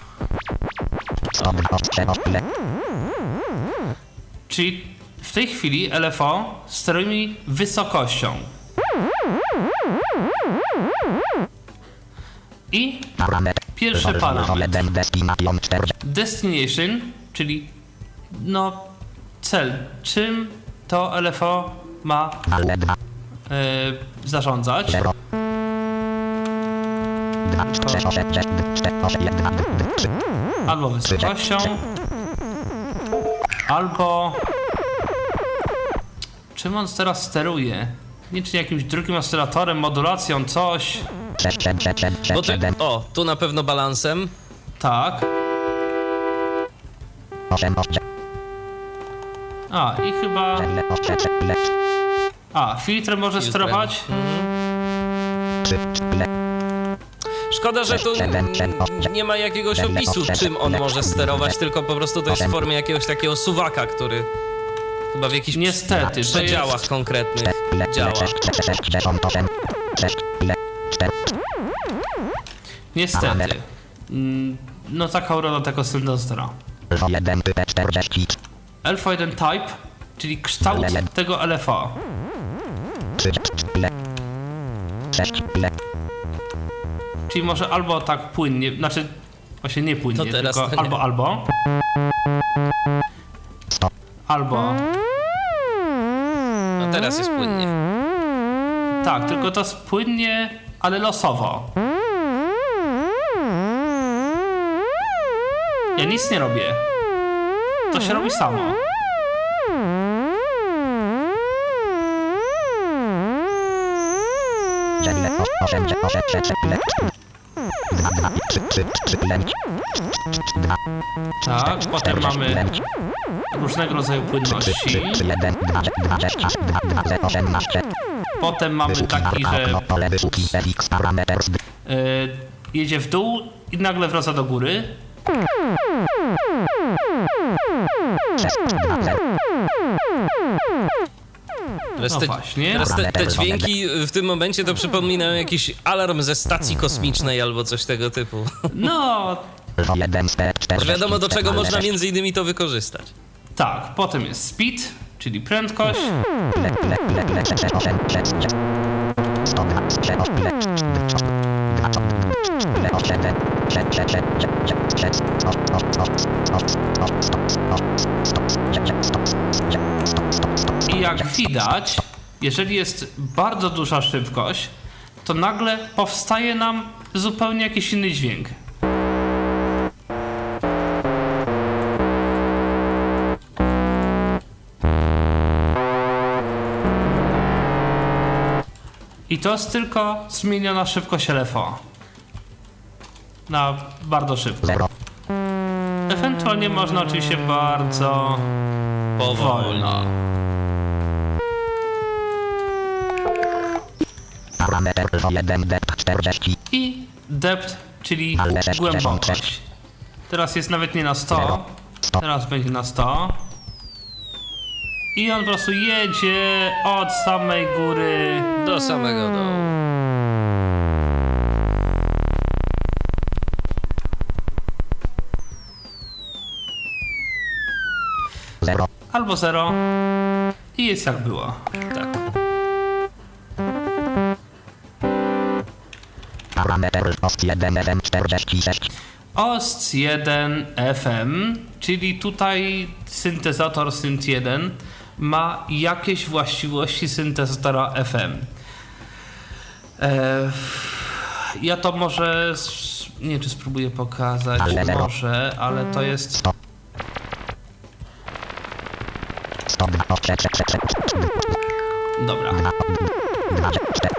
Stop, ostre. Czyli w tej chwili LFO steruje mi wysokością. I. Pierwszy parametr. Destination 40. destination, czyli no cel, czym to LFO ma Ale 2. e, zarządzać. 0. 2, 3, 8, 6, 4, 8, 1, 2, 3. Albo wysokością, albo czym on teraz steruje? Nie czy jakimś drugim oscylatorem, modulacją, coś. 6, 7, 6, 7, Bo 6, ty, 7. o, tu na pewno balansem. Tak. 8, 8, A, i chyba. 4, 8, 3, lecz. A, filtrem może sterować? 3, 4, Szkoda, że tu nie ma jakiegoś opisu, czym on może sterować, tylko po prostu to jest w formie jakiegoś takiego suwaka, który chyba w jakichś Niestety, przedziałach jest- konkretnych 4, działa. 6, 6, 6, 8, 6, 4. Niestety. Mm, No taka uroda tego syntezatora. 1, 40. Alpha 1 Type, czyli kształt tego LFO. 3, 6, Czyli może albo tak płynnie, znaczy właśnie nie płynnie, To teraz tylko to albo albo. 100. Albo. No teraz jest płynnie. Tak, tylko to jest płynnie, ale losowo. Ja nic nie robię. To się robi samo. Dzielne 8, 8, 6, 2, 2, 3, 3, 3, 5, 2, Tak, potem mamy różnego rodzaju 3, płynności. 3, 1, 2, 20, 2, 2, 18. Potem mamy taki, że Okno, pole wyszuki, FX, parameters, y, jedzie w dół i nagle wraca do góry. 6, 2, 0. Teraz No te, właśnie. teraz te, te dźwięki w tym momencie to przypominają jakiś alarm ze stacji kosmicznej albo coś tego typu. No, 1, 4, 4, Że wiadomo do czego można między innymi to wykorzystać. tak. Potem jest speed, czyli prędkość. Le, le, le, le, 6, 8, 6, 102, 6, 8, le, 2, 2, le, 8, 6, 6, 6, 6, 6, 8, 8, 8, I jak widać, jeżeli jest bardzo duża szybkość, to nagle powstaje nam zupełnie jakiś inny dźwięk. To jest tylko zmieniona szybkość LFO. Na bardzo szybko. 0, Ewentualnie można oczywiście bardzo Powolno. wolno. parametr 1, depth 40, I depth, czyli głębokość. Teraz jest nawet nie na 100, Zero. Sto. teraz będzie na 100. I on po prostu jedzie od samej góry. Do samego dołu. Zero, Albo 0 i jest jak było. Tak. parametr post 1, FM 46, OST 1 FM, czyli tutaj syntezator Synth 1 ma jakieś właściwości syntezatora FM. E, ja to może, nie czy spróbuję pokazać, może, ale to jest 100, 102, 3, 3, 3, 3, Dobra. 2, 2, 4,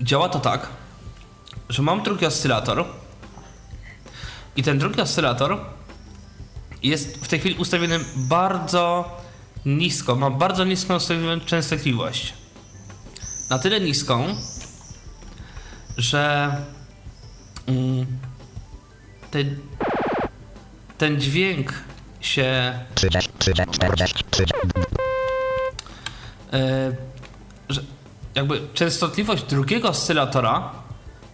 Działa to tak, że mam drugi oscylator i ten drugi oscylator jest w tej chwili ustawiony bardzo nisko, ma bardzo niską ustawioną częstotliwość. Na tyle niską, że mm, ten, ten dźwięk się 30, 30, 40, 30, e, że jakby częstotliwość drugiego oscylatora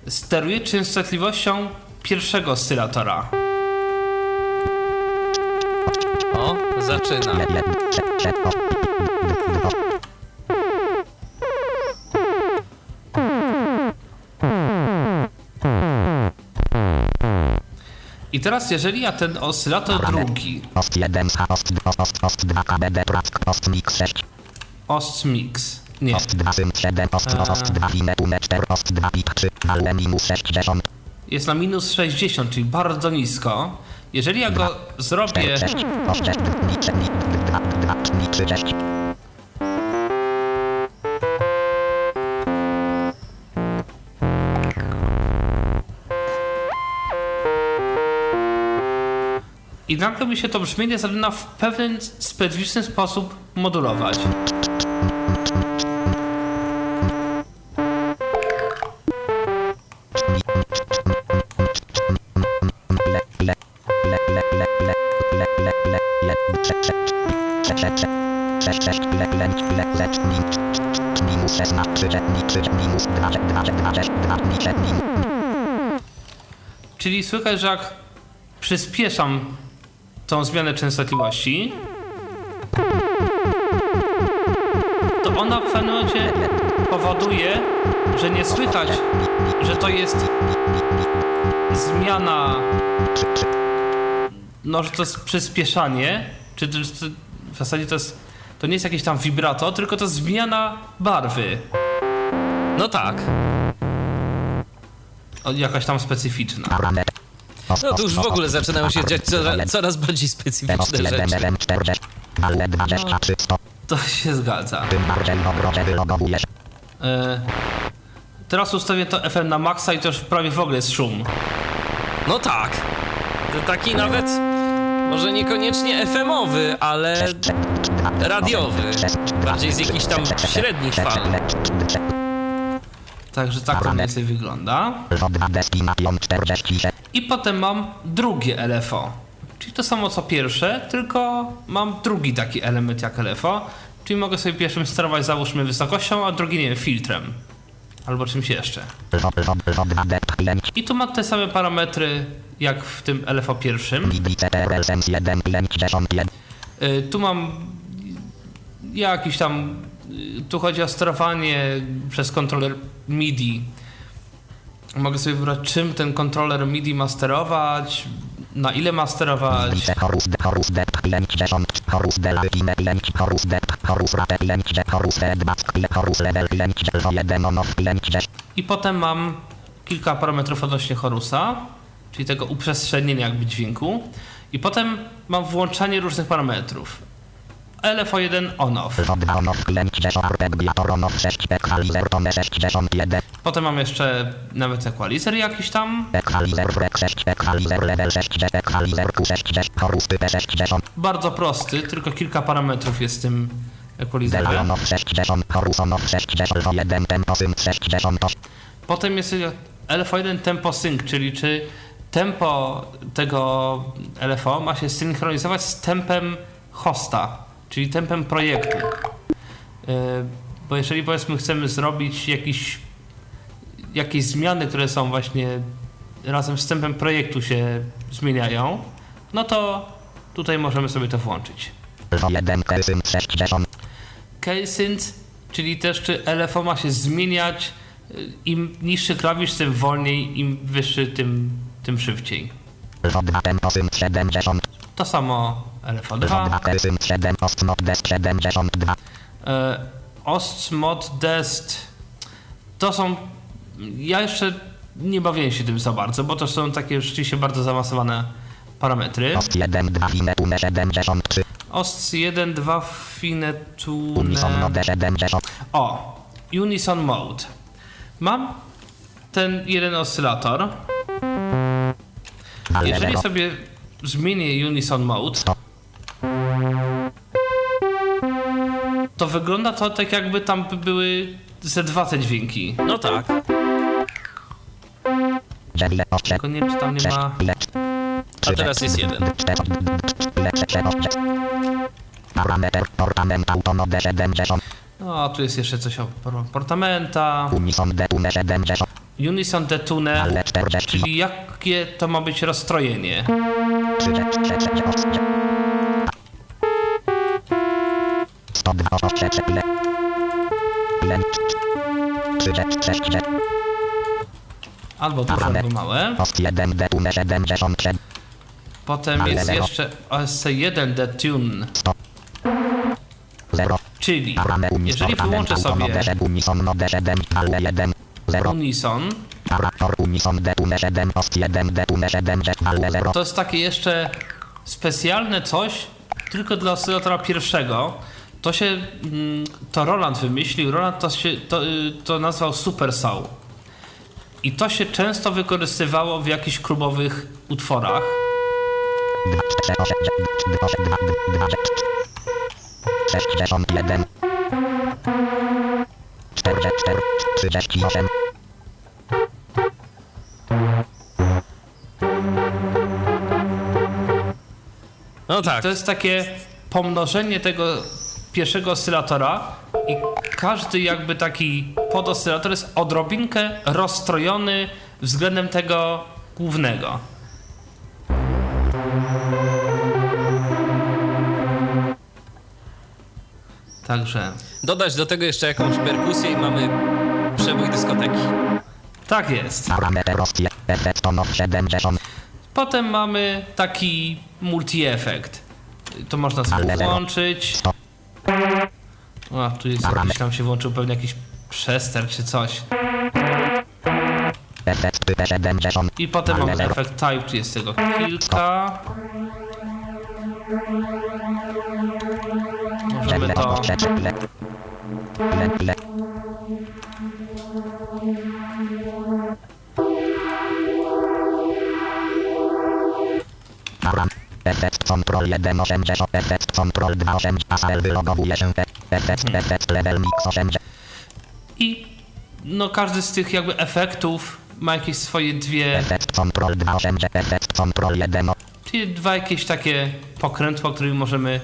steruje częstotliwością pierwszego oscylatora. O, zaczyna. I teraz, jeżeli ja ten oscylator drugi, Ost 1, H, ost 2, ost, ost 2, KBD, prack, ost mix 6, OST Mix, nie, ost 2, syn 7, ost 2, ost 2, inne, une 4, ost 2, pik 3, ale minus 60, jest na minus 60, czyli bardzo nisko. Jeżeli ja go zrobię 6, ost 6, ni 3, ni 2, 2, ni 3, 6, i nagle mi się to brzmienie zaczyna w pewien specyficzny sposób modulować. 6, 6, 5, 5, 5, Czyli słychać, że jak przyspieszam tą zmianę częstotliwości, to ona w pewnym powoduje, że nie słychać, że to jest zmiana, no że to jest przyspieszanie, czy w zasadzie to jest to nie jest jakieś tam vibrato, tylko to zmiana barwy, No tak. o, jakaś tam specyficzna. No to już w ogóle zaczynają się dziać coraz, coraz bardziej specyficzne 1, rzeczy. 1, 40, ale 23, 100, To się zgadza. E, teraz ustawię to FM na maksa i to już prawie w ogóle jest szum. No tak. To taki nawet, może niekoniecznie FM-owy, ale radiowy. Bardziej z jakichś tam średnich fal. Także tak to mniej wygląda. Wodna deski na pion 46, I potem mam drugie LFO. Czyli to samo co pierwsze, tylko mam drugi taki element jak LFO. Czyli mogę sobie pierwszym sterować załóżmy wysokością, a drugi nie wiem, filtrem. Albo czymś jeszcze. I tu ma te same parametry jak w tym LFA pierwszym. Y, tu mam jakiś tam. Y, tu chodzi o sterowanie przez kontroler MIDI. Mogę sobie wybrać, czym ten kontroler MIDI ma sterować, na ile ma sterować. I potem mam kilka parametrów odnośnie chorusa, czyli tego uprzestrzenienia jakby dźwięku i potem mam włączanie różnych parametrów. LFO1 on-off. Potem mam jeszcze nawet equalizer jakiś tam. Bardzo prosty, tylko kilka parametrów jest w tym equalizerze. Potem jest LFO1 tempo sync, czyli czy tempo tego LFO ma się synchronizować z tempem hosta, czyli tempem projektu. Yy, Bo jeżeli powiedzmy chcemy zrobić jakiś, jakieś zmiany, które są właśnie razem z tempem projektu się zmieniają, no to tutaj możemy sobie to włączyć. 1 syn 60 K-synth, czyli też czy LFO ma się zmieniać, y, im niższy klawisz, tym wolniej, im wyższy, tym, tym szybciej. wodna tempo syn 70 To samo LFO2. wodna syn 7 ostnot desk 72 E, Ost, mod, dest, to są, ja jeszcze nie bawiłem się tym za bardzo, bo to są takie rzeczywiście bardzo zaawansowane parametry. Ost 1 2 fine tune 73 OST 1, 2, fine, Unison mode 70 O, Unison Mode. Mam ten jeden oscylator. Jeżeli 0 sobie zmienię Unison Mode, to wygląda to tak jakby tam by były ze dwa te dźwięki. No tak. Żegle 8 Tylko nie wiem, czy tam nie 6 ma... A teraz jest jeden. Parameter portament autonode 70 tu jest jeszcze coś o portamenta. Unison Detune 70. Unison Detune, czyli jakie to ma być rozstrojenie? Albo duże, albo małe. Potem jest jeszcze OSC1 Detune czyli jeżeli wyłączę sobie Unison node 7, ale 1. 0. Unison, Parator Unison detune 7, ost 1 detune 7, ale 0. to jest takie jeszcze specjalne coś tylko dla oscylatora pierwszego. To się, mm, to Roland wymyślił, Roland to, się, to, y, to nazwał Super Saw. I to się często wykorzystywało w jakichś klubowych utworach. 2, 4, 8, 2, 8, 2, 2, 61. 44, 38. No tak. To jest takie pomnożenie tego pierwszego oscylatora i każdy jakby taki podoscylator jest odrobinkę rozstrojony względem tego głównego. Także Dodać do tego jeszcze jakąś perkusję i mamy przebój dyskoteki. tak jest. Parametr Rosję, efekt tonów 70. Potem mamy taki multi-efekt. To można sobie włączyć. A, tu jest jakiś, tam się włączył pewnie jakiś przester czy coś. Efekt typ 70. I potem mamy efekt type, tu jest tego kilka. Ile to... Efekt control 180, efekt control 280, ASL wylogowuje się, efekt, efekt level mix 80. I no każdy z tych jakby efektów ma jakieś swoje dwie, Efekt control 280, efekt control 1, czyli dwa jakieś takie pokrętła, którymi możemy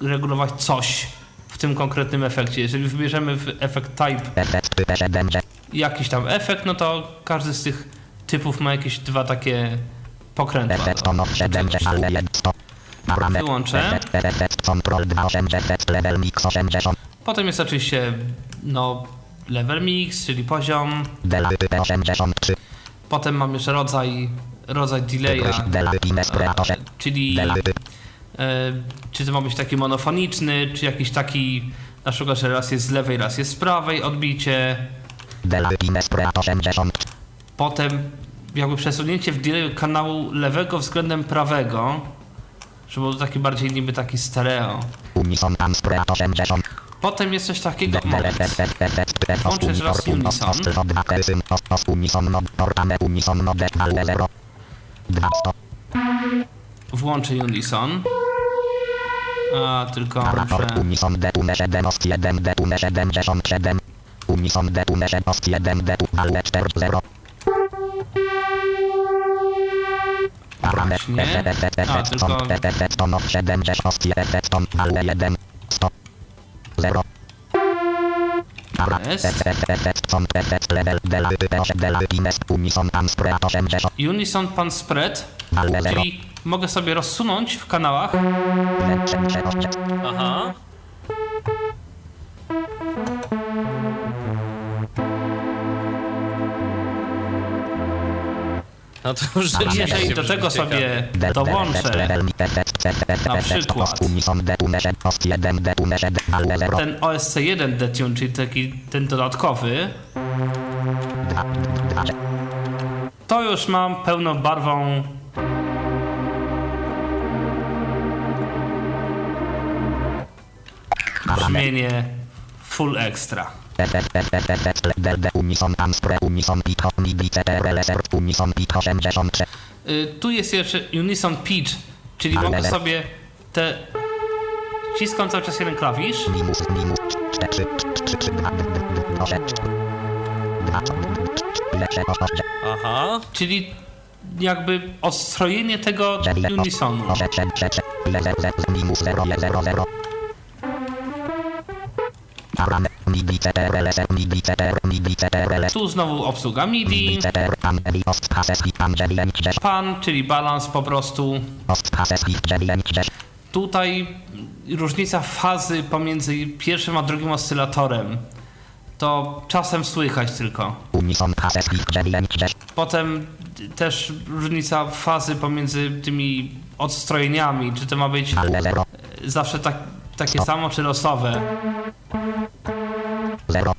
regulować coś w tym konkretnym efekcie. Jeżeli wybierzemy w efekt type efekt typ 70. jakiś tam efekt, no to każdy z tych typów ma jakieś dwa takie pokrętła. Efekt do- tonów do 70, czegoś. ale 100. Parametr. Wyłączę. Efekt, efekt control 280, efekt level mix 80. Potem jest oczywiście no, level mix, czyli poziom. Del typ 83. Potem mam jeszcze rodzaj, rodzaj delaya, czyli czy to ma być taki monofoniczny, czy jakiś taki, na przykład, że raz jest z lewej, raz jest z prawej odbicie. Del typ inesperator 80. Potem jakby przesunięcie w delayu kanału lewego względem prawego, żeby był taki bardziej niby taki stereo. Unison inesperator 80. Potem jest coś takiego, jeszcze raz unison. ostro, dwa persym, os, os, unison, nod, ortane, unison, node, ale 0. 200. włączę Unison. A, tylko muszę... unison, detune 7, ost 1, detune 77. Unison, detune 7, ost 1, detu, ale 4, 0. Parametr, efekt, efekt, A, efekt, tonów 70, ost, efekt, ton, ale 1. 100. 0. Para, Jest. efekt, efekt, ton, efekt, level, del, typ, del, ines, unison, amspre, 80, Unison Pan Spread, ale 0. czyli mogę sobie rozsunąć w kanałach. Aha. No to już jeżeli do tego sobie dołączę na przykład Unison, detune, ost 1, detune, ale 0. ten OSC1 detune, czyli taki ten dodatkowy, 2, 2, to już mam pełnobarwą brzmienie full extra. Del, de, unison, amspre, unison, pito, midi, ctrl, unison, pito, 83. Y, Tu jest jeszcze Unison Pitch, czyli mogę sobie te... Ściskam cały czas jeden klawisz Minus, minus, 4, 3, 3, 2, 2, 2, 2, lepsze, ostrze, Aha. czyli jakby odstrojenie tego unisonu. Tu znowu obsługa MIDI, pan, Edi, Ost, Hases, i pan, 9, 10, pan, czyli balans po prostu. Ost, Hases, i 9, 10, Tutaj różnica fazy pomiędzy pierwszym a drugim oscylatorem to czasem słychać tylko. Unison, Hases, i 9, 10, Potem też różnica fazy pomiędzy tymi odstrojeniami, czy to ma być ale 0, zawsze tak, takie samo, czy losowe. 0,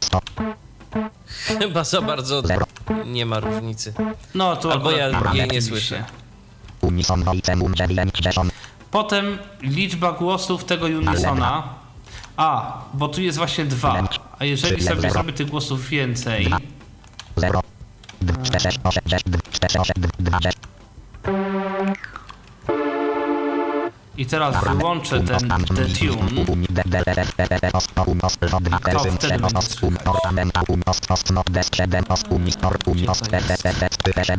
100, Chyba za bardzo 0, nie ma różnicy. No tu Albo ja akurat jej nie słyszę. Unison, Voicemum, 9, 10, Potem liczba głosów tego Unisona. A, bo tu jest właśnie dwa. A jeżeli sobie zrobię tych głosów więcej, 0, 4, 6, 8, 6, 4, 8, 2, 6, i teraz wyłączę ten, ten tune,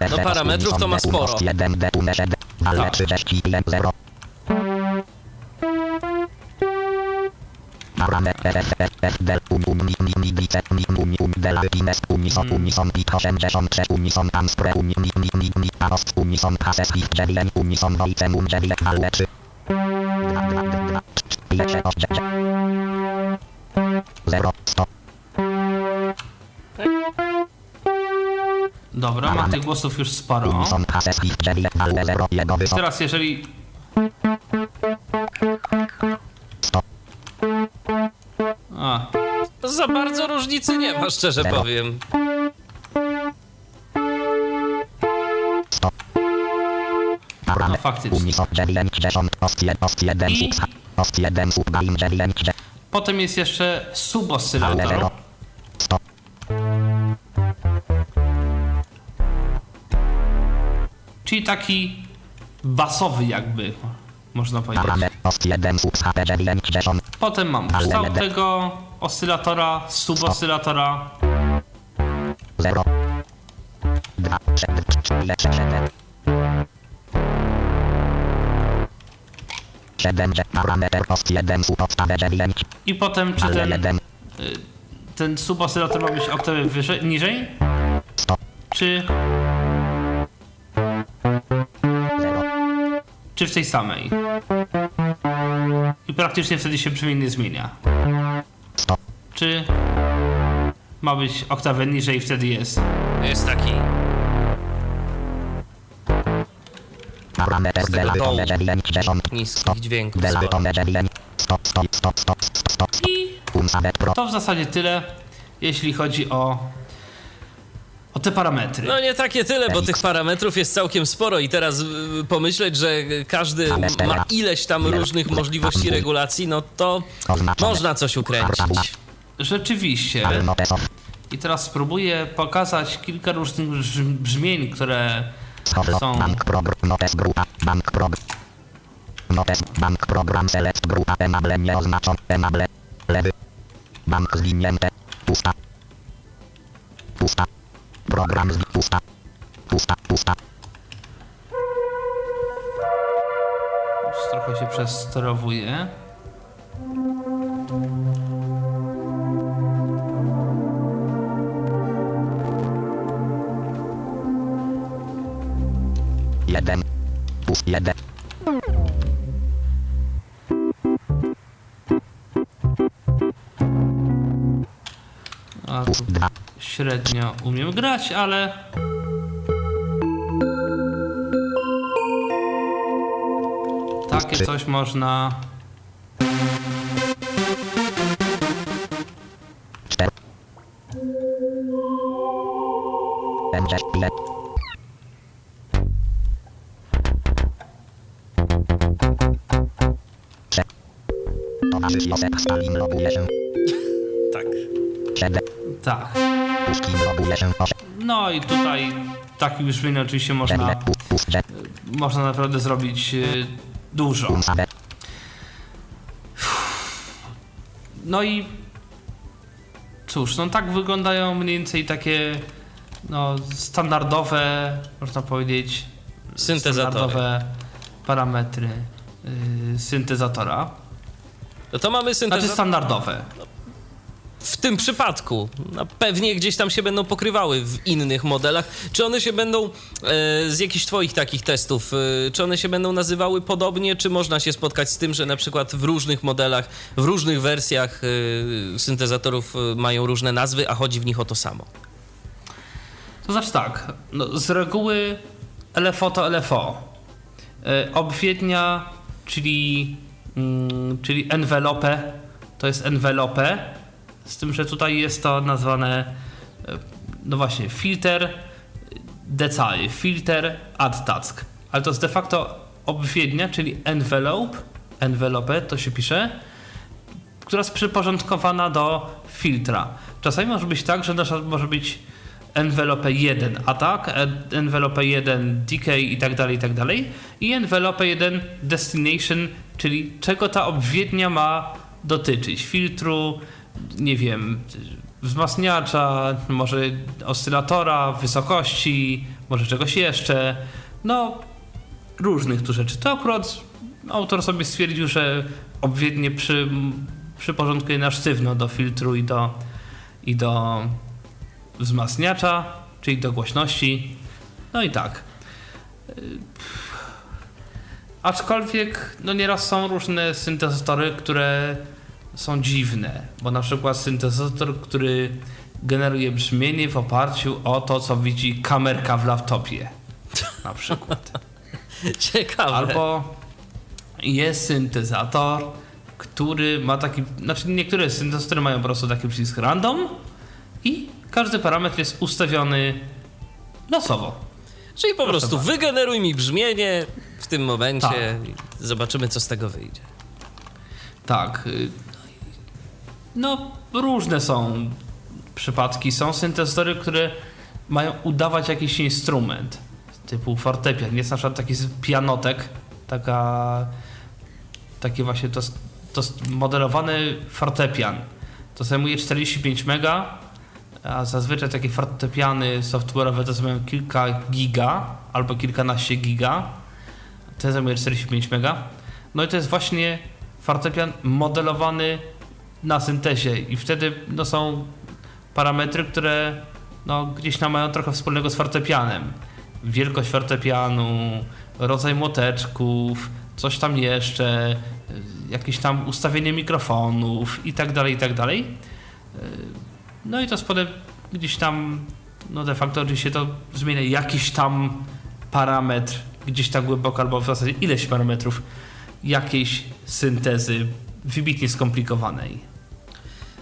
No parametrów to ma sporo. Zero, sto, dobra, mam tych głosów już sporo. Teraz jeżeli A, Za bardzo różnicy nie ma, szczerze powiem. No faktycznie. I- Potem jest jeszcze suboscylator. Czyli taki basowy jakby, można powiedzieć. Potem mam kształt tego oscylatora, suboscylatora. zero, dwa, trzy, cztery, siedem, siedem, dzie- parametr, ost, jeden, sub, podstawę, dziewięć, I potem czy ten, jeden, ten suboscylator ma być oktawę wyżej, niżej? Czy, zero, czy w tej samej? I praktycznie wtedy się brzmienie nie zmienia. Czy ma być oktawę niżej i wtedy jest? Jest taki I to w zasadzie tyle, jeśli chodzi o, o te parametry. No nie takie tyle, bo tych parametrów jest całkiem sporo i teraz y, pomyśleć, że każdy ma ileś tam różnych możliwości regulacji, no to można coś ukręcić. Rzeczywiście. I teraz spróbuję pokazać kilka różnych brz- brzmień, które są bank program, notes grupa, bank program, notes, bank program, select grupa, enable, nieoznaczone, enable, lewy, bank zwinięte, pusta, pusta, program zwi, pusta, pusta, pusta, już trochę się przesterowuje. Jeden, pust, jeden, A średnio umiem grać, ale takie coś można. Cztery, Towarzysz Józef Stalin loguje się, Tak. siedem, tak. Puszkin loguje się, No i tutaj takich brzmień oczywiście można, można naprawdę zrobić y, dużo. No i cóż, no tak wyglądają mniej więcej takie no, standardowe, można powiedzieć, Syntezatory. standardowe parametry y, syntezatora. No to mamy Znaczy syntezator. standardowe. w tym przypadku. No, pewnie gdzieś tam się będą pokrywały w innych modelach. Czy one się będą e, z jakichś Twoich takich testów, e, czy one się będą nazywały podobnie, czy można się spotkać z tym, że na przykład w różnych modelach, w różnych wersjach e, syntezatorów e, mają różne nazwy, a chodzi w nich o to samo? To znaczy tak, no, z reguły LFO to LFO. E, Obwiednia, czyli, czyli envelope, to jest envelope, z tym, że tutaj jest to nazwane, e, no właśnie, filter DCI, filter add task. Ale to jest de facto obwiednia, czyli envelope, envelope to się pisze, która jest przyporządkowana do filtra. Czasami może być tak, że nasza może być envelope 1 attack, en- envelope 1 decay i tak dalej, i tak dalej i envelope 1 destination, czyli czego ta obwiednia ma dotyczyć. Filtru, nie wiem, wzmacniacza, może oscylatora, wysokości, może czegoś jeszcze. No, różnych tu rzeczy. To akurat autor sobie stwierdził, że obwiednie przy, przyporządkuje na sztywno do filtru i do, i do wzmacniacza, czyli do głośności. No i tak. Aczkolwiek no nieraz są różne syntezatory, które są dziwne, bo na przykład syntezator, który generuje brzmienie w oparciu o to, co widzi kamerka w laptopie. Na przykład. [laughs] Ciekawe. Albo jest syntezator, który ma taki. Znaczy, niektóre syntezatory mają po prostu taki przycisk random i każdy parametr jest ustawiony losowo. Czyli po Proszę prostu bardzo. wygeneruj mi brzmienie w tym momencie Tak. i zobaczymy, co z tego wyjdzie. Tak. y, No, różne są przypadki. Są syntezatory, które mają udawać jakiś instrument, typu fortepian. Jest na przykład taki pianotek, taka, taki właśnie to, to modelowany fortepian. To zajmuje 45 mega, a zazwyczaj takie fortepiany software'owe to zajmują kilka giga albo kilkanaście giga. Ten zajmuje 45 mega. No i to jest właśnie fortepian modelowany na syntezie i wtedy no, są parametry, które no, gdzieś tam mają trochę wspólnego z fortepianem. Wielkość fortepianu, rodzaj młoteczków, coś tam jeszcze, jakieś tam ustawienie mikrofonów i tak dalej, i tak dalej. No i to spodem gdzieś tam, no de facto oczywiście to zmienia jakiś tam parametr, gdzieś tak głęboko, albo w zasadzie ileś parametrów jakiejś syntezy wybitnie skomplikowanej.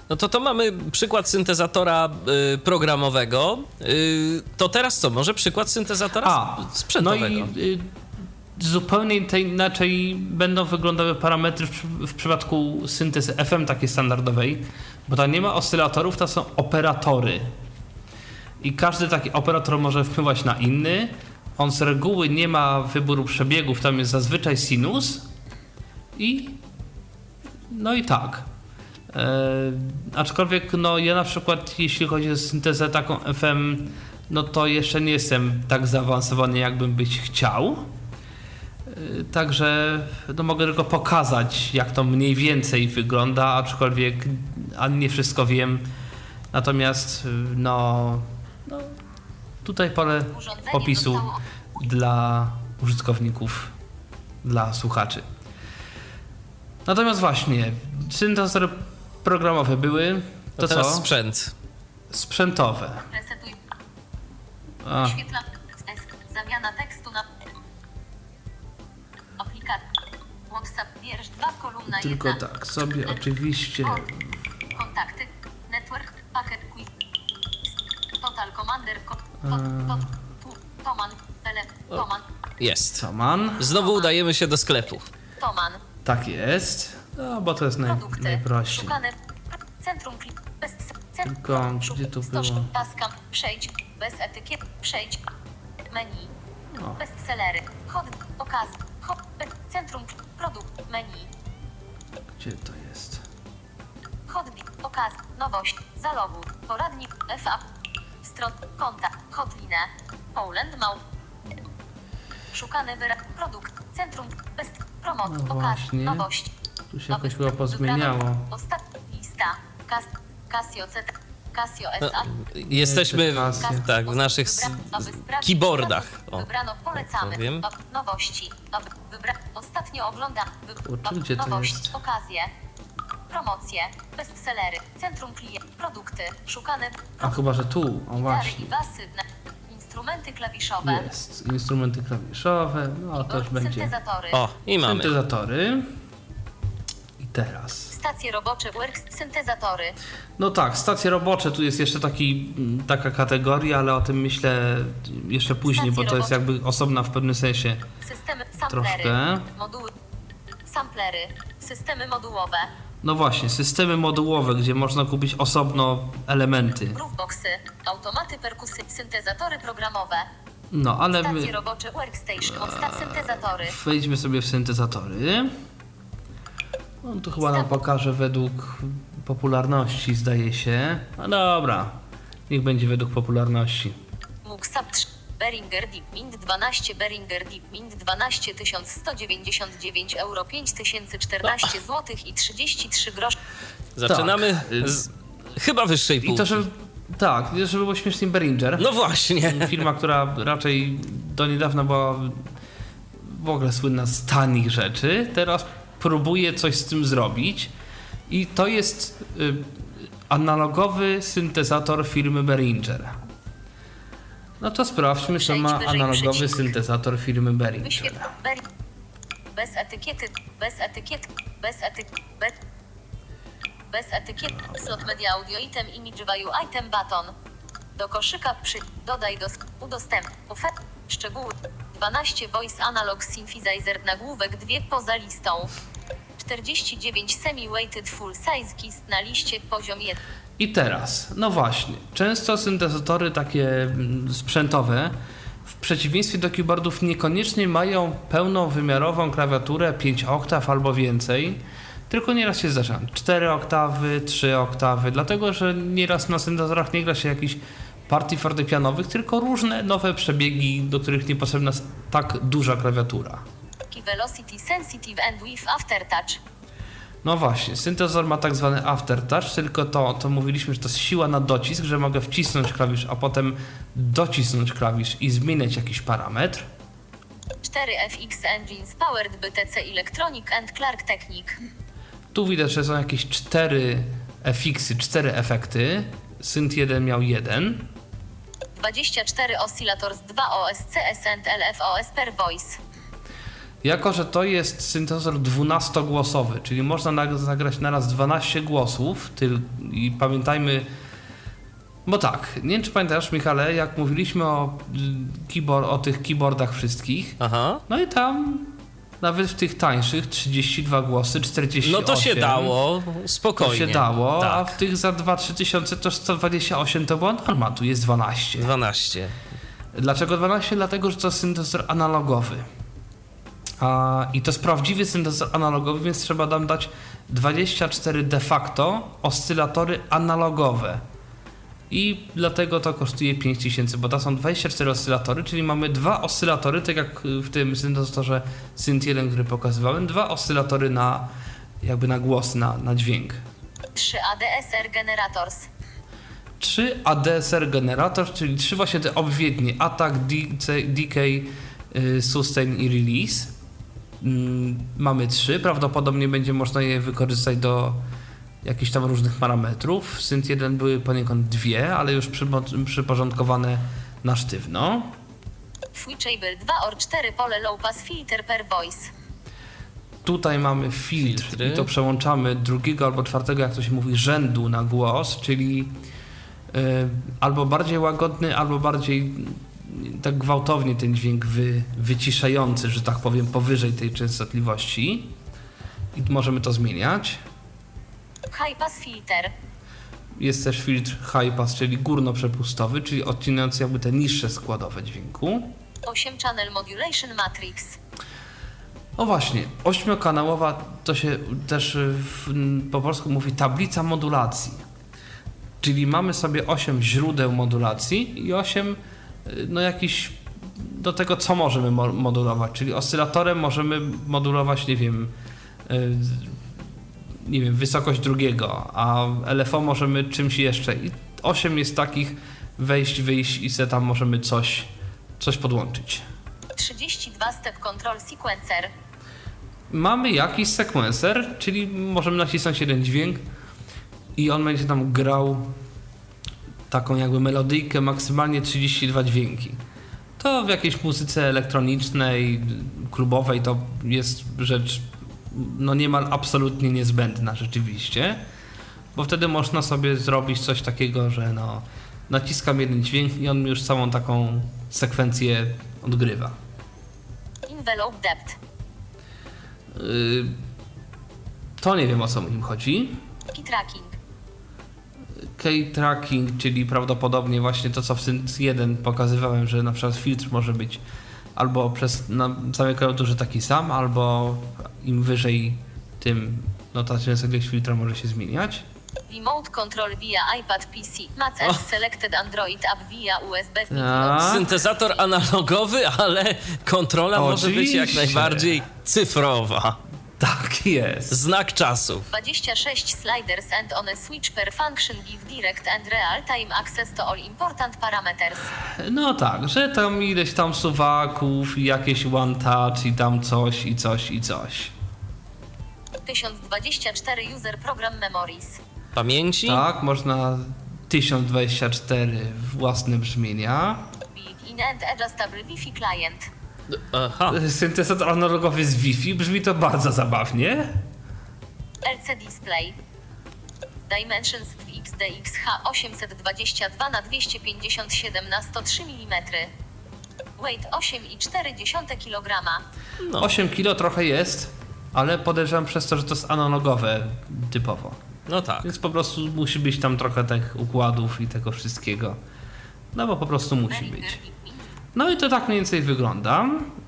No to to mamy przykład syntezatora y, programowego. Y, to teraz co? Może przykład syntezatora A, sprzętowego? No i y, zupełnie inaczej będą wyglądały parametry w, w przypadku syntezy FM takiej standardowej, bo tam nie ma oscylatorów, to są operatory. I każdy taki operator może wpływać na inny. On z reguły nie ma wyboru przebiegów, tam jest zazwyczaj sinus i no i tak. E, aczkolwiek no ja na przykład jeśli chodzi o syntezę taką FM, no to jeszcze nie jestem tak zaawansowany jakbym być chciał. Także no mogę tylko pokazać jak to mniej więcej wygląda, aczkolwiek a nie wszystko wiem. Natomiast no, no tutaj pole zostało dla użytkowników, dla słuchaczy. Natomiast właśnie, syntezatory programowe były, To to teraz co? sprzęt. Sprzętowe. Resetuj. A, Wyświetlam tekst. Zamiana tekstu tylko 1. tak, sobie oczywiście Kontakty. Network. Packet quiz. Total commander. Tu, Toman. Toman. Jest. Saman. Znowu udajemy się do sklepu. Toman. Tak jest. No, bo to jest naj, Produkty. najprościej. Szukane. Centrum klik. Bez. Centrum. Tylko, gdzie to było? Taska. Przejdź. Bez etykiet. Przejdź. Menu. Bestsellery. Hot. Okaz. Hot. Centrum. Produkt. Menu. Gdzie to jest? Hotbit. Okaz. Nowość. Zalogu. Poradnik. FA. Stron. Konta. Hotline. Poland Mał. Szukany wyraz. Produkt. Centrum. Best. Promot. No Okaz. właśnie. Nowość. Tu się jakoś chyba pozmieniało. Ostatnia lista. Cas, Casio. Casio SA. Jesteśmy Casio. w, tak, w naszych s- Wybrano, keyboardach. O, Wybrano polecamy. powiem. Ob- Nowości. Ob- Wybra... Ostatnio ogląda. Wy... Kurczę, ob- gdzie to Nowość. jest? Okazje. Promocje. Bestsellery. Centrum klient. Produkty. Szukane. A chyba, że tu, o Gitary właśnie. basy. Instrumenty klawiszowe. Jest. Instrumenty klawiszowe, no to już będzie. Syntezatory. o, i mamy. Syntezatory. I teraz. Stacje robocze. Works. Syntezatory. No tak, stacje robocze, tu jest jeszcze taki, mm, taka kategoria, ale o tym myślę jeszcze później, bo to jest jakby osobna w pewnym sensie. Systemy. Samplery. Troszkę. Moduły. Samplery. Systemy modułowe. No właśnie, systemy modułowe, gdzie można kupić osobno elementy. Grooveboxy. Automaty perkusy. Syntezatory programowe. No ale my Stacje robocze. Workstation. Syntezatory. wejdźmy sobie w syntezatory. On tu chyba nam pokaże według popularności, zdaje się. No dobra, niech będzie według popularności. Muxap 3. Beringer Deep Mint 12 Beringer Deep Mint 12 199 euro 5014 zł i 33 groszy. Zaczynamy Tak. z chyba wyższej I półki. to, żeby. Tak, żeby było śmiesznie Beringer. No właśnie. Firma, która raczej do niedawna była w ogóle słynna z tanich rzeczy, teraz próbuje coś z tym zrobić. I to jest y, analogowy syntezator firmy Behringer. No to sprawdźmy, co ma analogowy syntezator firmy Behringer. Bez etykiety. Bez etykiety. Bez etykiety. Bez, bez etykiety. Slot media audio item image value item button. Do koszyka przy. Dodaj do. Udostęp. Ofert. Szczegóły. 12 voice analog synthesizer nagłówek 2 poza listą. 49 semi-weighted full size kist na liście poziom 1. I teraz, no właśnie, często syntezatory takie mm, sprzętowe w przeciwieństwie do keyboardów niekoniecznie mają pełnowymiarową klawiaturę 5 oktaw albo więcej, tylko nieraz się zdarza 4 oktawy, 3 oktawy, dlatego że nieraz na syntezatorach nie gra się jakichś partii fortepianowych, tylko różne nowe przebiegi, do których niepotrzebna jest tak duża klawiatura. Key velocity sensitive and with aftertouch. No właśnie, syntezator ma tak zwany aftertouch, tylko to, to mówiliśmy, że to jest siła na docisk, że mogę wcisnąć klawisz, a potem docisnąć klawisz i zmieniać jakiś parametr. 4FX Engines Powered BTC Electronic and Clark Technic. Tu widać, że są jakieś cztery efixy, cztery efekty. Synth 1 miał jeden. 24 Oscillators 2 OSCS and LFOS per voice. Jako, że to jest syntezator 12-głosowy, czyli można nag- zagrać naraz 12 głosów, i pamiętajmy, bo tak, nie wiem czy pamiętasz Michale, jak mówiliśmy o, keyboard, o tych keyboardach wszystkich, Aha. no i tam nawet w tych tańszych 32 głosy, 48. No to się dało, To spokojnie. się dało, a Tak. w tych za 2-3 tysiące to 128 to była norma, tu jest 12. 12. Dlaczego 12? Dlatego, że to syntezator analogowy. A, I to jest prawdziwy syntezator analogowy, więc trzeba nam dać 24 de facto oscylatory analogowe. I dlatego to kosztuje 5000, bo to są 24 oscylatory, czyli mamy dwa oscylatory, tak jak w tym syntezatorze Synth 1, który pokazywałem, dwa oscylatory na jakby na głos, na, na dźwięk. 3 ADSR Generators. 3 ADSR generator, czyli trzy właśnie te obwiednie attack, decay, sustain i release. Mm, Mamy trzy, prawdopodobnie będzie można je wykorzystać do jakichś tam różnych parametrów. Synth 1 były poniekąd dwie, ale już przypo- przyporządkowane na sztywno. Switchable 2 or 4 pole low pass filter per voice. Tutaj mamy filtr Filtry. i to przełączamy drugiego albo czwartego, jak to się mówi, rzędu na głos, czyli y, albo bardziej łagodny, albo bardziej tak gwałtownie ten dźwięk wy, wyciszający, że tak powiem, powyżej tej częstotliwości. I możemy to zmieniać. High pass filter. Jest też filtr high pass, czyli górno-przepustowy, czyli odcinający jakby te niższe składowe dźwięku. 8 channel modulation matrix. O właśnie, ośmiokanałowa to się też w, po polsku mówi tablica modulacji. Czyli mamy sobie 8 źródeł modulacji i 8 y, no jakiś do tego, co możemy mo- modulować. Czyli oscylatorem możemy modulować, nie wiem, y, nie wiem, wysokość drugiego, a LFO możemy czymś jeszcze. I 8 jest takich wejść, wyjść i se tam możemy coś, coś podłączyć. 32 step control sequencer. Mamy jakiś sequencer, czyli możemy nacisnąć jeden dźwięk i on będzie tam grał taką jakby melodyjkę, maksymalnie 32 dźwięki. To w jakiejś muzyce elektronicznej, klubowej to jest rzecz no niemal absolutnie niezbędna rzeczywiście, bo wtedy można sobie zrobić coś takiego, że no naciskam jeden dźwięk i on mi już całą taką sekwencję odgrywa. Envelope depth. Yy, to nie wiem o co im chodzi. Key tracking. Key tracking, czyli prawdopodobnie właśnie to, co w Synth 1 pokazywałem, że na przykład filtr może być albo przez na całej klawiaturze taki sam, albo im wyżej, tym no ta częstotliwość filtra może się zmieniać. Remote control via iPad PC. Mac selected Android app via USB. A, Syntezator analogowy, ale kontrola może być jak najbardziej cyfrowa. Tak jest. Znak czasów. 26 sliders and on a switch per function give direct and real-time access to all important parameters. No tak, że tam ileś tam suwaków, i jakieś one touch i tam coś i coś i coś. 1024 user program memories. Pamięci? Tak, można 1024 własne brzmienia. Built-in and adjustable Wi-Fi client. Aha. Syntezator analogowy z Wi-Fi brzmi to bardzo zabawnie. LC display. Dimensions XDXH 822 na 257 na 103 mm. Weight 8,4 kg. No. 8 kilo trochę jest, ale podejrzewam przez to, że to jest analogowe typowo. No tak. Więc po prostu musi być tam trochę tych układów i tego wszystkiego. No bo po prostu musi być. No i to tak mniej więcej wygląda.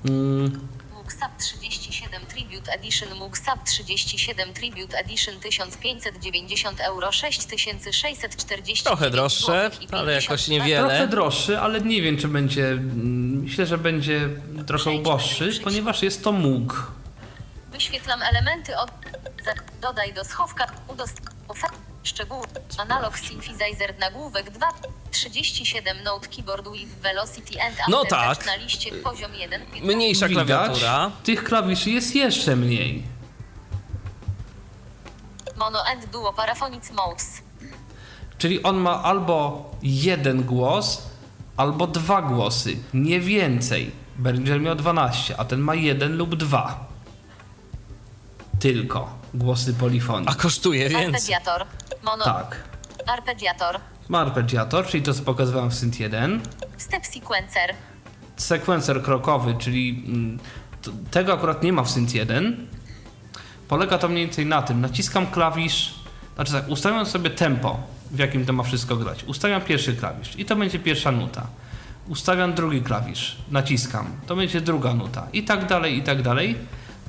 Mm, MUXAP 37 Tribute Edition MUXAP 37 Tribute Edition 1590 euro 6640 Trochę droższe, ale jakoś niewiele. trochę droższy, ale nie wiem, czy będzie. mm, Myślę, że będzie trochę uboższy, ponieważ jest to MUG. Wyświetlam elementy od... Dodaj do schowka. Udostępnij szczegóły. Analog synthesizer nagłówek 2. 37 Note Keyboard with Velocity and No tak. na liście poziom 1. Mniejsza Widać, klawiatura. tych klawiszy jest jeszcze mniej. Mono and Duo Paraphonics Mouse. Czyli on ma albo jeden głos, albo dwa głosy, nie więcej. Będzie miał 12, a ten ma jeden lub dwa. Tylko głosy polifonii. A kosztuje więcej. Arpeggiator. Mono. Tak. Arpeggiator. Ma arpeggiator, czyli to co pokazywałem w Synth 1. Step sequencer. Sekwencer krokowy, czyli mm, t- tego akurat nie ma w Synth 1. Polega to mniej więcej na tym. Naciskam klawisz, znaczy tak, ustawiam sobie tempo, w jakim to ma wszystko grać. Ustawiam pierwszy klawisz i to będzie pierwsza nuta. Ustawiam drugi klawisz, naciskam, to będzie druga nuta i tak dalej, i tak dalej.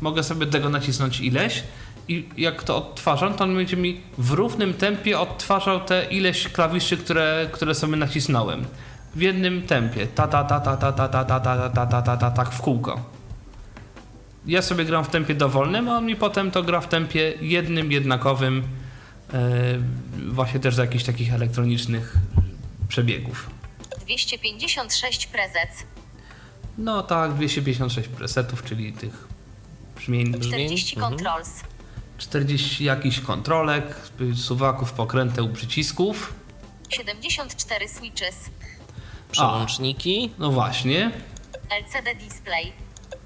Mogę sobie tego nacisnąć ileś i jak to odtwarzam, to on będzie mi w równym tempie odtwarzał te ileś klawiszy, które, które sobie nacisnąłem. W jednym tempie. Ta ta ta ta ta ta ta ta ta ta ta ta ta tak w kółko. Ja sobie gram w tempie dowolnym, a on mi potem to gra w tempie jednym, jednakowym, e, właśnie też do jakichś takich elektronicznych przebiegów. 256 prezec. No tak, 256 presetów, czyli tych brzmień, 40 Mhm. controls. 40 jakichś kontrolek, suwaków, pokręteł, przycisków. 74 switches. Przełączniki. No właśnie. LCD display.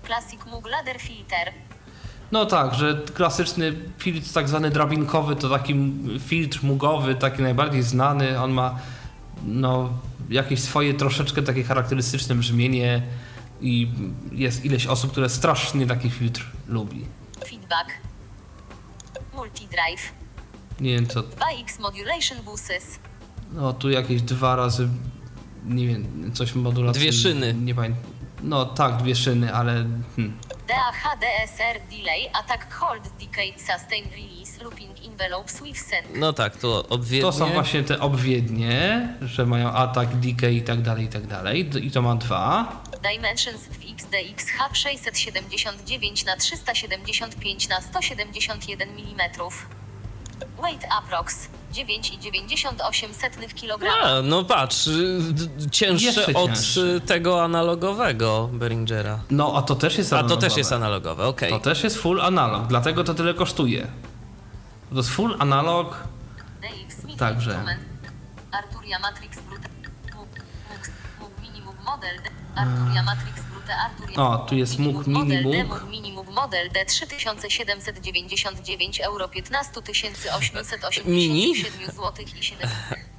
Classic Moog Ladder Filter. No tak, że klasyczny filtr tak zwany drabinkowy to taki filtr mugowy, taki najbardziej znany. On ma no, jakieś swoje troszeczkę takie charakterystyczne brzmienie i jest ileś osób, które strasznie taki filtr lubi. Feedback. Multidrive. Nie wiem co, 2x Modulation Buses. no tu jakieś dwa razy, nie wiem, coś modulacji. Dwie szyny. Nie pamiętam. No tak, dwie szyny, ale hmm. DAH DSR Delay Attack Hold Decade Sustain Release Looping Envelopes with Send. No tak, to obwiednie. to są właśnie te obwiednie, że mają atak, decay i tak dalej, i tak dalej. I to ma dwa. Dimensions w XDXH 679 na 375 na 171 mm. Weight approx 9,98 kg. A, no patrz, y, cięższe od cięższy. tego analogowego Behringera. No, a to też jest A to analogowe. też jest analogowe, okej. To też jest full analog, dlatego to tyle kosztuje. To jest full analog, Także. Arturia Matrix Minimum Model. Arturia Matrix Brute. Arturia O, tu jest Mug Model D. Minimum. Model D 3799 euro 15 Mini? 887 zł i 7 [laughs]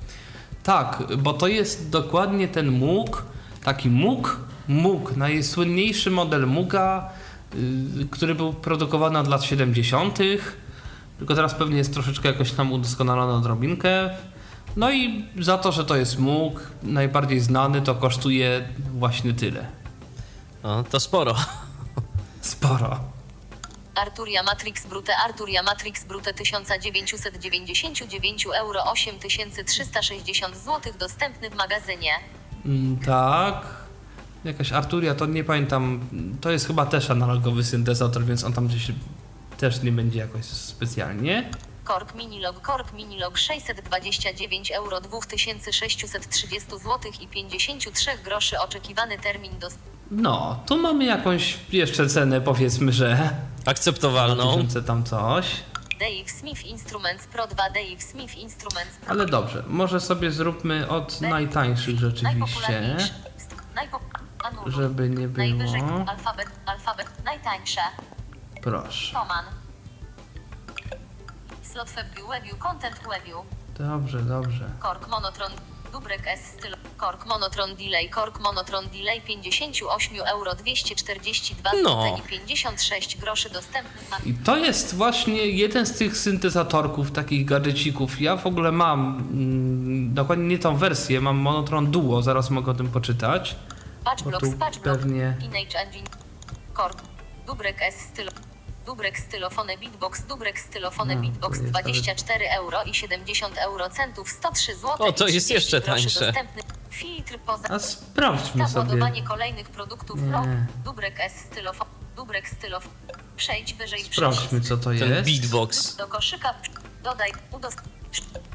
Tak, bo to jest dokładnie ten Moog, taki Moog, Moog, najsłynniejszy model Muga, yy, który był produkowany od lat 70., tylko teraz pewnie jest troszeczkę jakoś tam udoskonalony odrobinkę. No i za to, że to jest Moog, najbardziej znany, to kosztuje właśnie tyle. No, to sporo. Sporo. Arturia Matrix Brute Arturia Matrix Brute 1999 euro 8360 zł dostępny w magazynie. Mm, tak. Jakaś Arturia, to nie pamiętam. To jest chyba też analogowy syntezator, więc on tam gdzieś też nie będzie jakoś specjalnie. Kork Minilog Kork Minilog 629 euro 2630 zł i 53 groszy oczekiwany termin do No, tu mamy jakąś jeszcze cenę, powiedzmy, że Akceptowalną. tam coś. Dave Smith Instruments Pro 2 Dave Smith Instruments Pro Ale dobrze, może sobie zróbmy od najtańszych rzeczywiście. Najpop... Żeby nie Najwyżej było. alfabet, alfabet, najtańsze. Proszę. Toman. Slot Webview, Webview, Content Webview. Dobrze, dobrze. Kork Monotron, Dubrek S styl, Kork Monotron Delay, Kork Monotron Delay 58 euro 242 No. zł i 56 groszy dostępny na I to jest właśnie jeden z tych syntezatorków, takich gadżecików. Ja w ogóle mam, mm, dokładnie nie tą wersję, mam Monotron Duo, zaraz mogę o tym poczytać. Patchblocks, tu Patchblock, pewnie- Engine, Kork, Dubrek S styl, Dubrek stylofone Beatbox, Dubrek stylofone No, Beatbox jest, ale- 24 euro i 70 euro centów, 103 zł O, to jest 30 jeszcze tańsze. Dostępny. Filtr poza A sprawdźmy sobie. kolejnych produktów Nie. ROK, Dubrek S stylofon, Dubrek stylof. Przejdź wyżej Sprawdźmy, co to Ten jest. beatbox. Do koszyka dodaj udost...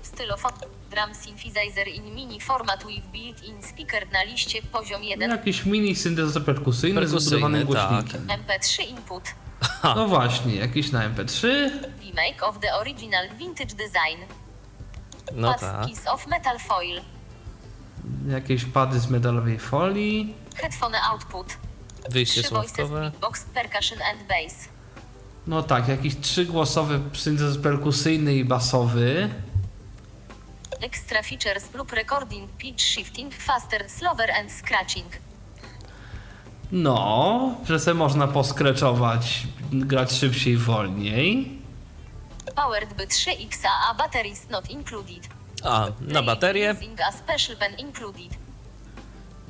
Stylofon. Drum synthesizer in mini format with built-in speaker na liście poziom 1. Jakiś mini syntezator perkusyjny, z Perkusyjny, wbudowanym tak. głośnikiem. MP3 input. [laughs] No właśnie, jakiś na MP3. Remake of the original vintage design. No tak. Kiss of metal foil. Jakieś pady z metalowej folii. Headphone output. Wyjście Trzy słówkowe. beatbox percussion and bass. No tak, jakiś trzygłosowy syntezator perkusyjny i basowy. Extra features loop recording, pitch shifting, faster, slower and scratching. No, że se można poskreczować, grać szybciej, wolniej. Powered by 3XA, a batteries not included. A, na baterię. A special pen included.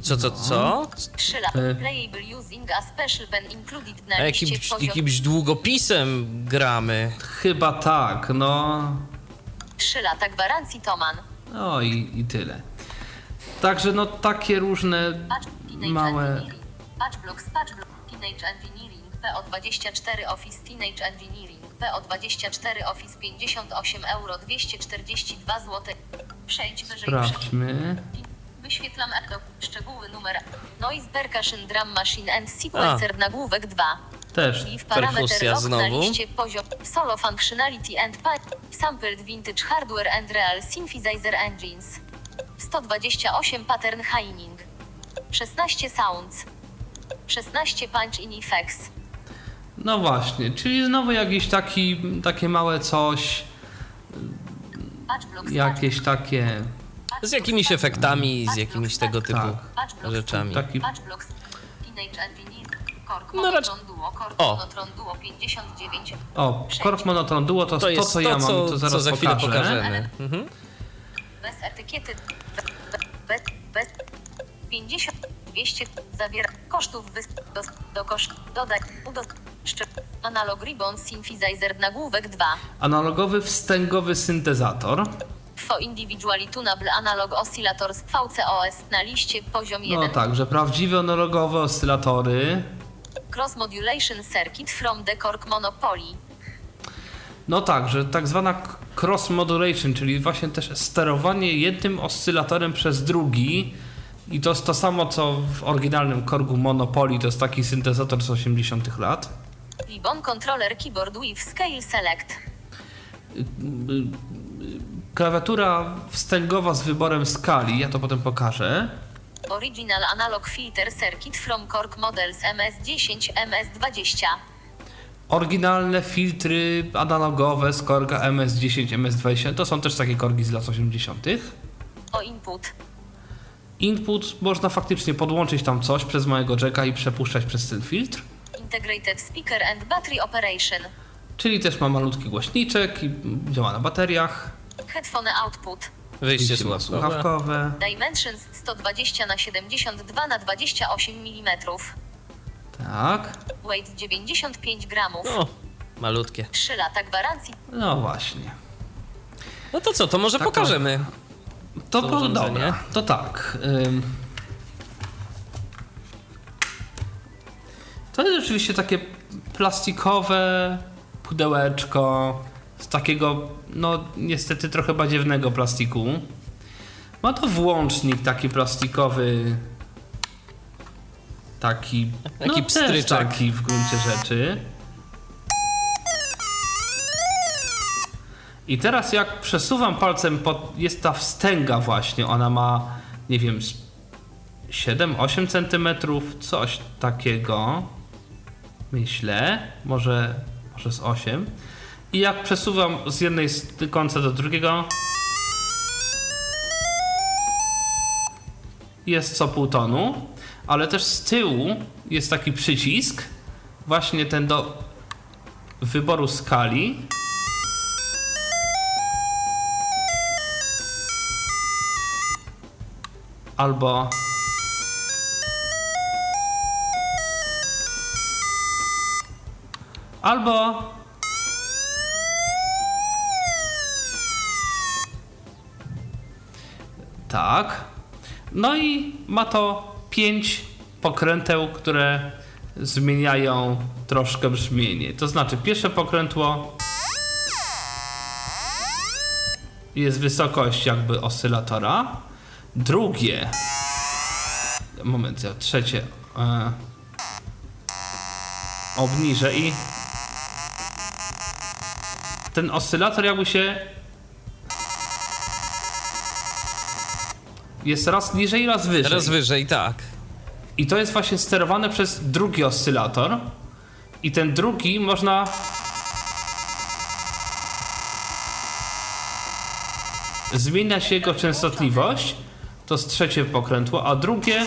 Co, co, co? 3 lat. E. Playable using a special pen included na A liście jakimś, jakimś długopisem gramy. Chyba tak, no. 3 lata gwarancji Toman. No i, i tyle. Także no takie różne małe... Engineering. Patch Blocks, Patch Block, Teenage Engineering, PO24 Office Teenage Engineering, PO24 Office 58 euro 242 zł. Przejdź wyżej. Sprawdźmy. Wyświetlam echo. Szczegóły numer. Noise Percussion Drum Machine and Sequencer nagłówek 2. Też. I w na znowu. liście poziom Solo Functionality and Pipe Sampled Vintage Hardware and Real Synthesizer Engines 128 Pattern Haining 16 Sounds 16 Punch in Effects No właśnie, czyli znowu jakiś taki, takie małe coś, jakieś takie, Z jakimiś efektami, z jakimiś tego typu Tak. Patch Blocks rzeczami. taki No Kork O. Monotron Duo 59 O, Kork Monotron Duo to, To to, jest co to, ja mam, co, to zaraz co za chwilę pokażę. pokażemy. Mhm. bez etykiety bez, bez 50 200 zawiera kosztów wys, do, do koszt dodaj udo, szczep, analog ribbon synthesizer nagłówek 2 Analogowy wstęgowy syntezator. for individually tunable analog oscillators VCOS na liście poziom 1 No tak, że prawdziwe analogowe oscylatory. cross modulation circuit from the Korg Monopoly No tak, że tak zwana cross modulation, czyli właśnie też sterowanie jednym oscylatorem przez drugi. I to jest to samo, co w oryginalnym Korgu Monopoly, to jest taki syntezator z 80 lat. Libon Controller Keyboard with Scale Select. Klawiatura wstęgowa z wyborem skali, ja to potem pokażę. Original Analog Filter Circuit from Korg Models MS10, MS20. Oryginalne filtry analogowe z Korga MS10, MS20, to są też takie korgi z lat 80. O input. Input można faktycznie podłączyć tam coś przez małego jacka i przepuszczać przez ten filtr. Integrated Speaker and Battery Operation. Czyli też ma malutki głośniczek i działa na bateriach. Headphone output. Wyjście słuchawkowe. słuchawkowe. Dimensions 120 na 72 na 28 mm. Tak. Weight 95 gramów. O, malutkie. 3 lata gwarancji. No właśnie. No to co, to może Taką- pokażemy. To, To to dobra. To tak. To jest rzeczywiście takie plastikowe pudełeczko z takiego, no niestety trochę badziewnego plastiku. Ma to włącznik taki plastikowy. Taki. Taki no, taki w gruncie rzeczy. I teraz jak przesuwam palcem, pod, jest ta wstęga właśnie, ona ma, nie wiem, z 7-8 centymetrów, coś takiego. Myślę, może, może z 8. I jak przesuwam z jednej końca do drugiego, jest co pół tonu, ale też z tyłu jest taki przycisk, właśnie ten do wyboru skali. Albo albo tak. No i ma to pięć pokręteł, które zmieniają troszkę brzmienie. To znaczy, pierwsze pokrętło jest wysokość jakby oscylatora. Drugie. Moment, ja trzecie. E, obniżę i. Ten oscylator jakby się. Jest raz niżej, raz wyżej. Raz wyżej, tak. I to jest właśnie sterowane przez drugi oscylator. I ten drugi można. Zmienia się jego częstotliwość. To jest trzecie pokrętło, a drugie.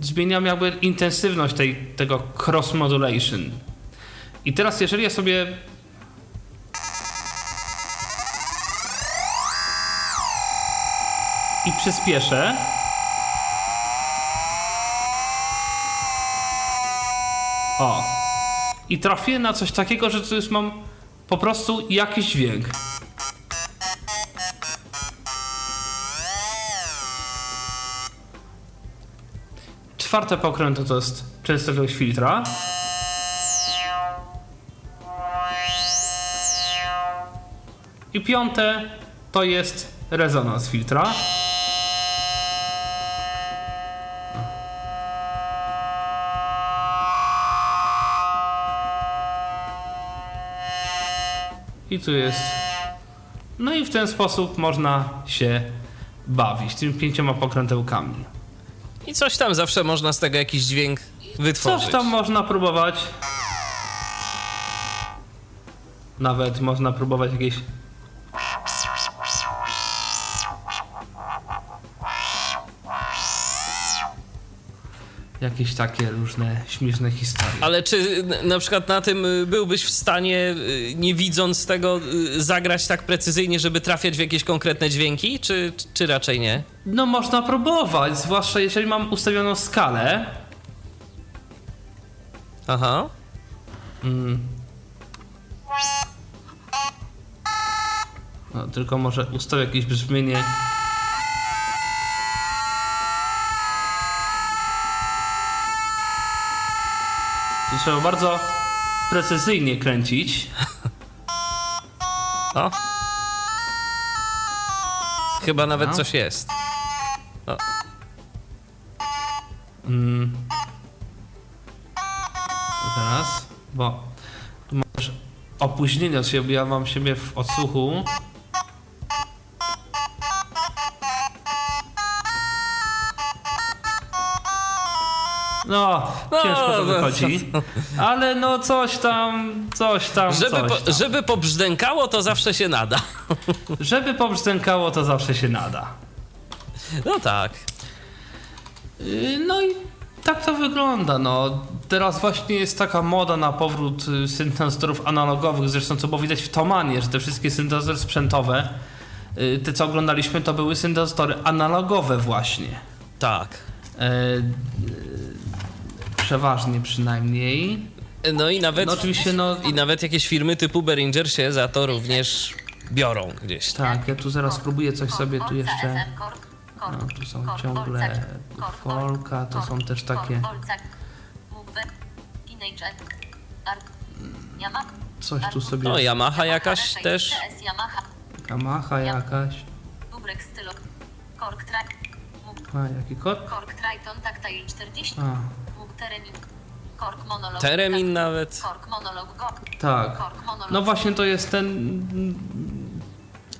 Zmieniam jakby intensywność tej, tego cross modulation. I teraz, jeżeli ja sobie i przyspieszę. O. I trafię na coś takiego, że to już mam po prostu jakiś dźwięk. Czwarte pokrętło to jest częstotliwość filtra. I piąte to jest rezonans filtra. I tu jest. No i w ten sposób można się bawić tymi pięcioma pokrętełkami. I coś tam zawsze można z tego jakiś dźwięk wytworzyć. Coś tam można próbować. Nawet można próbować jakieś. Jakieś takie różne śmieszne historie. Ale czy na przykład na tym y, byłbyś w stanie, y, nie widząc tego, y, zagrać tak precyzyjnie, żeby trafiać w jakieś konkretne dźwięki, czy, czy raczej nie? No można próbować, zwłaszcza jeżeli mam ustawioną skalę. Aha. No, tylko może ustawię jakieś brzmienie. Trzeba bardzo precyzyjnie kręcić. O. Chyba nawet No. coś jest. Zaraz, bo tu masz opóźnienie od siebie, ja mam siebie w odsłuchu. No, No, ciężko to no, wychodzi. Ale no coś tam, coś tam, Żeby, coś po, tam. żeby pobrzdękało, to zawsze się nada. [laughs] Żeby pobrzdękało, to zawsze się nada. No tak. Yy, No i tak to wygląda, no. Teraz właśnie jest taka moda na powrót y, syntezatorów analogowych, zresztą co było widać w Tomanie, że te wszystkie syntezatory sprzętowe, y, te co oglądaliśmy, to były syntezatory analogowe właśnie. Tak. Przeważnie przynajmniej. No i nawet, No oczywiście, no i nawet jakieś firmy typu Behringer się za to również biorą gdzieś tam. tak, ja tu zaraz spróbuję coś sobie tu jeszcze... No, tu są ciągle Folka, to są też takie... Coś tu sobie... No Yamaha jakaś też. Yamaha, jakaś... A, jaki kod? Kork Triton, Tactile 40, A, Mug Teremin, Kork Monolog, Teremin nawet. Kork Monolog, Go, tak. Kork Monolog, No właśnie to jest ten.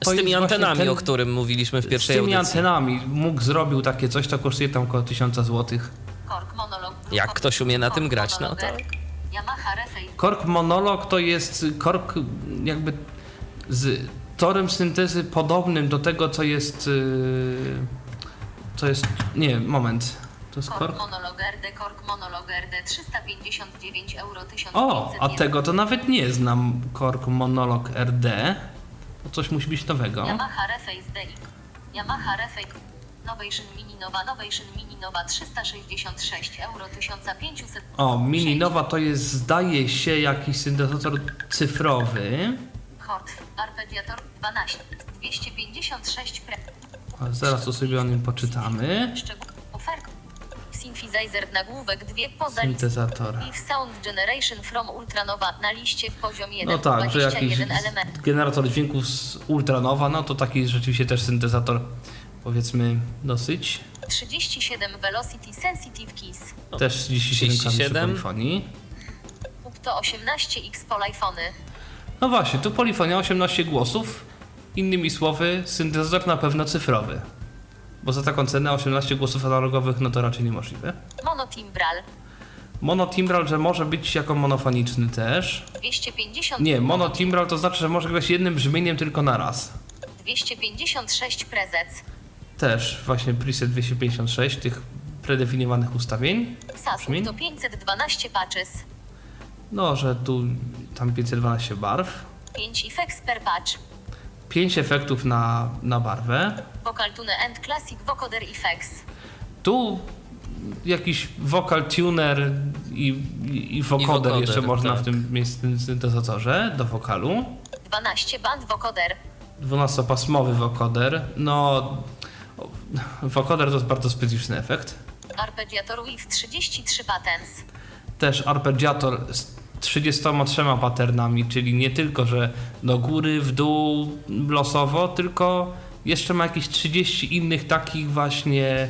to Z tymi jest antenami, ten- o którym mówiliśmy w Z pierwszej tymi audycji. antenami. Mógł zrobił takie coś, to kosztuje tam około 1000 zł. Kork Monolog, Jak ktoś umie na tym grać, no to- Refej, Kork monolog to jest kork jakby z torem syntezy podobnym do tego, co jest. Yy, co jest. Nie, moment. To jest Kork kork. Monolog RD, Kork Monolog RD 359 euro 1500 O, a tego to nawet nie znam. Kork monolog RD. To coś musi być nowego. Yamaha Reface. Yamaha Reface. Novation Mini Nova, Novation Mini Nova 366 euro 1500. O, Mini Nova to jest, zdaje się, jakiś syntezator cyfrowy. Hort, Arpeggiator 12, 256 pre. A zaraz to sobie o nim poczytamy. Szczegół. Synthesizer nagłówek 2 poza Syntezator. If Sound Generation from Ultranowa na liście poziom 1, No tak, że jakiś 21 element. generator dźwięków z Ultranowa, no to taki rzeczywiście też syntezator, powiedzmy, dosyć. 37 Velocity Sensitive Keys. Też 37 klawiszy 37. polifonii. Upto 18X Polyfony. No właśnie, tu polifonia 18 głosów. Innymi słowy, syntezator na pewno cyfrowy. Bo za taką cenę 18 głosów analogowych, no to raczej niemożliwe. Monotimbral. Monotimbral, że może być jako monofoniczny też. 250 Nie, monotimbral to znaczy, że może grać jednym brzmieniem tylko na raz. 256 prezec. Też właśnie preset 256 tych predefiniowanych ustawień. Brzmień? to 512 patches. No, że tu tam 512 barw. 5 effects per patch. 5 efektów na, na barwę. Vocal Tune and Classic Vocoder Effects. Tu jakiś vocal tuner i, i, i vocoder vocoder, jeszcze można tak. w tym miejscu syntezatorze do wokalu. 12 band vocoder. 12-pasmowy vocoder. No, vocoder to jest bardzo specyficzny efekt. Arpeggiator with 33 patents. Też arpeggiator z 33 patternami, czyli nie tylko, że do góry, w dół losowo, tylko jeszcze ma jakieś 30 innych takich właśnie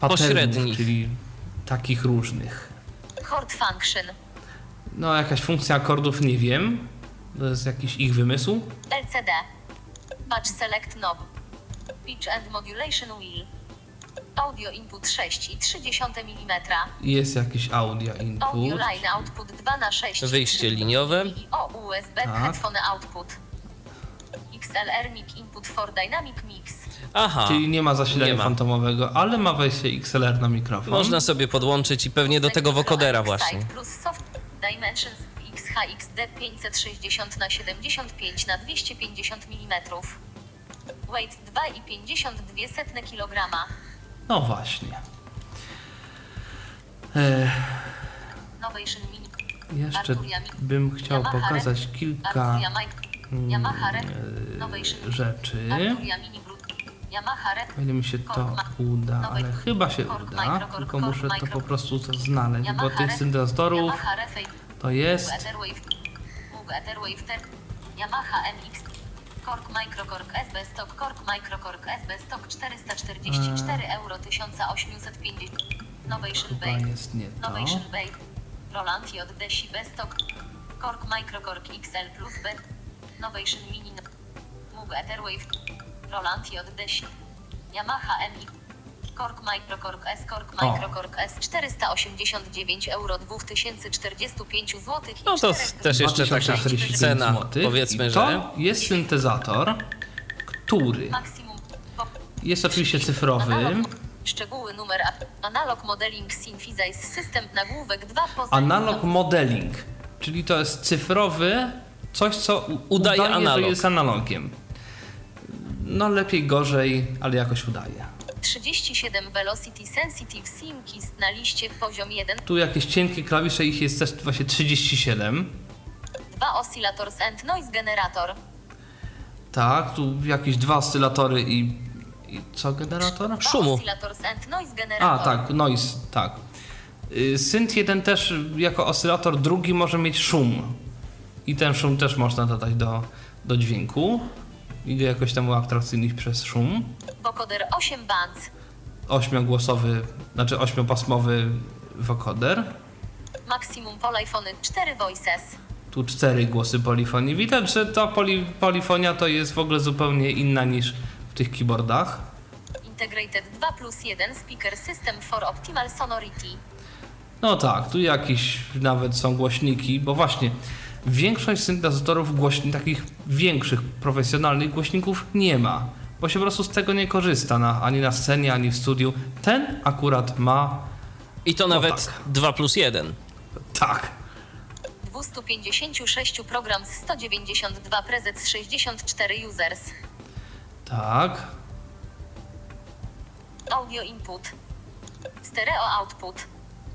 patternów, Pośrednich. czyli takich różnych. Chord Function. No, jakaś funkcja akordów nie wiem. To jest jakiś ich wymysł. LCD. Patch Select Knob. Pitch and Modulation Wheel. Audio input 6,3 mm. Jest jakiś audio Audio input. line output 2 na 6 Wyjście liniowe. I o USB Tak. headphone output. XLR mic input for dynamic mix. Aha, Czyli nie ma zasilania Nie ma. fantomowego, ale ma wejście XLR na mikrofon. można sobie podłączyć i pewnie do tego wokodera właśnie. Plus soft Dimensions XHXD 560 na 75 na 250 mm. Weight 2,52 kg. No właśnie. E, jeszcze bym chciał pokazać kilka Re- e, rzeczy. O ile mi się to uda, ale chyba się uda, tylko muszę to po prostu znaleźć, bo tych syntezatorów to jest... Yamaha MX... Korg Microkorg SB Stock Korg Microkorg SB Stock 444 euro 1850 Novation Chyba Bay jest nie to. Novation Bay Roland JD Sibe Stock Korg Microkorg XL plus B. Novation Mini Moog Etherwave. Roland JD Sibe Yamaha MX Korg Microkorg S Korg O. Microkorg S 489 euro 2045 zł i No to też jeszcze taka 2045 cena, złotych. powiedzmy, I że... to jest syntezator, który jest oczywiście cyfrowy. Analog. Szczegóły numer Analog Modeling Synthesize System nagłówek 2 poza Analog modeling, czyli to jest cyfrowy, coś co Udaje udaje, analog. że jest analogiem. No lepiej, gorzej, ale jakoś udaje. 37 Velocity Sensitive Sim Keys na liście poziom 1 Tu jakieś cienkie klawisze, ich jest też właśnie 37. 2 Oscillators and Noise Generator Tak, tu jakieś dwa oscylatory i, i co generator? 2 Szumu. Oscillators and Noise Generator A, tak, noise, tak. Y, Synth 1 też jako oscylator drugi może mieć szum. I ten szum też można dodać do, do dźwięku i go jakoś tam uatrakcyjnić przez szum. Vocoder 8 bands Ośmiogłosowy, znaczy ośmiopasmowy wokoder. Maximum Polyphony 4 Voices Tu cztery głosy polifonii. Widać, że ta poli, polifonia to jest w ogóle zupełnie inna niż w tych keyboardach. Integrated 2 plus 1 Speaker System for Optimal Sonority No tak, tu jakieś nawet są głośniki, bo właśnie większość syntezatorów głośni, takich większych, profesjonalnych głośników nie ma, bo się po prostu z tego nie korzysta na, ani na scenie, ani w studiu. Ten akurat ma I to nawet tak. 2 plus 1. tak. 256 program z 192 prezes 64 users Tak. Audio input Stereo output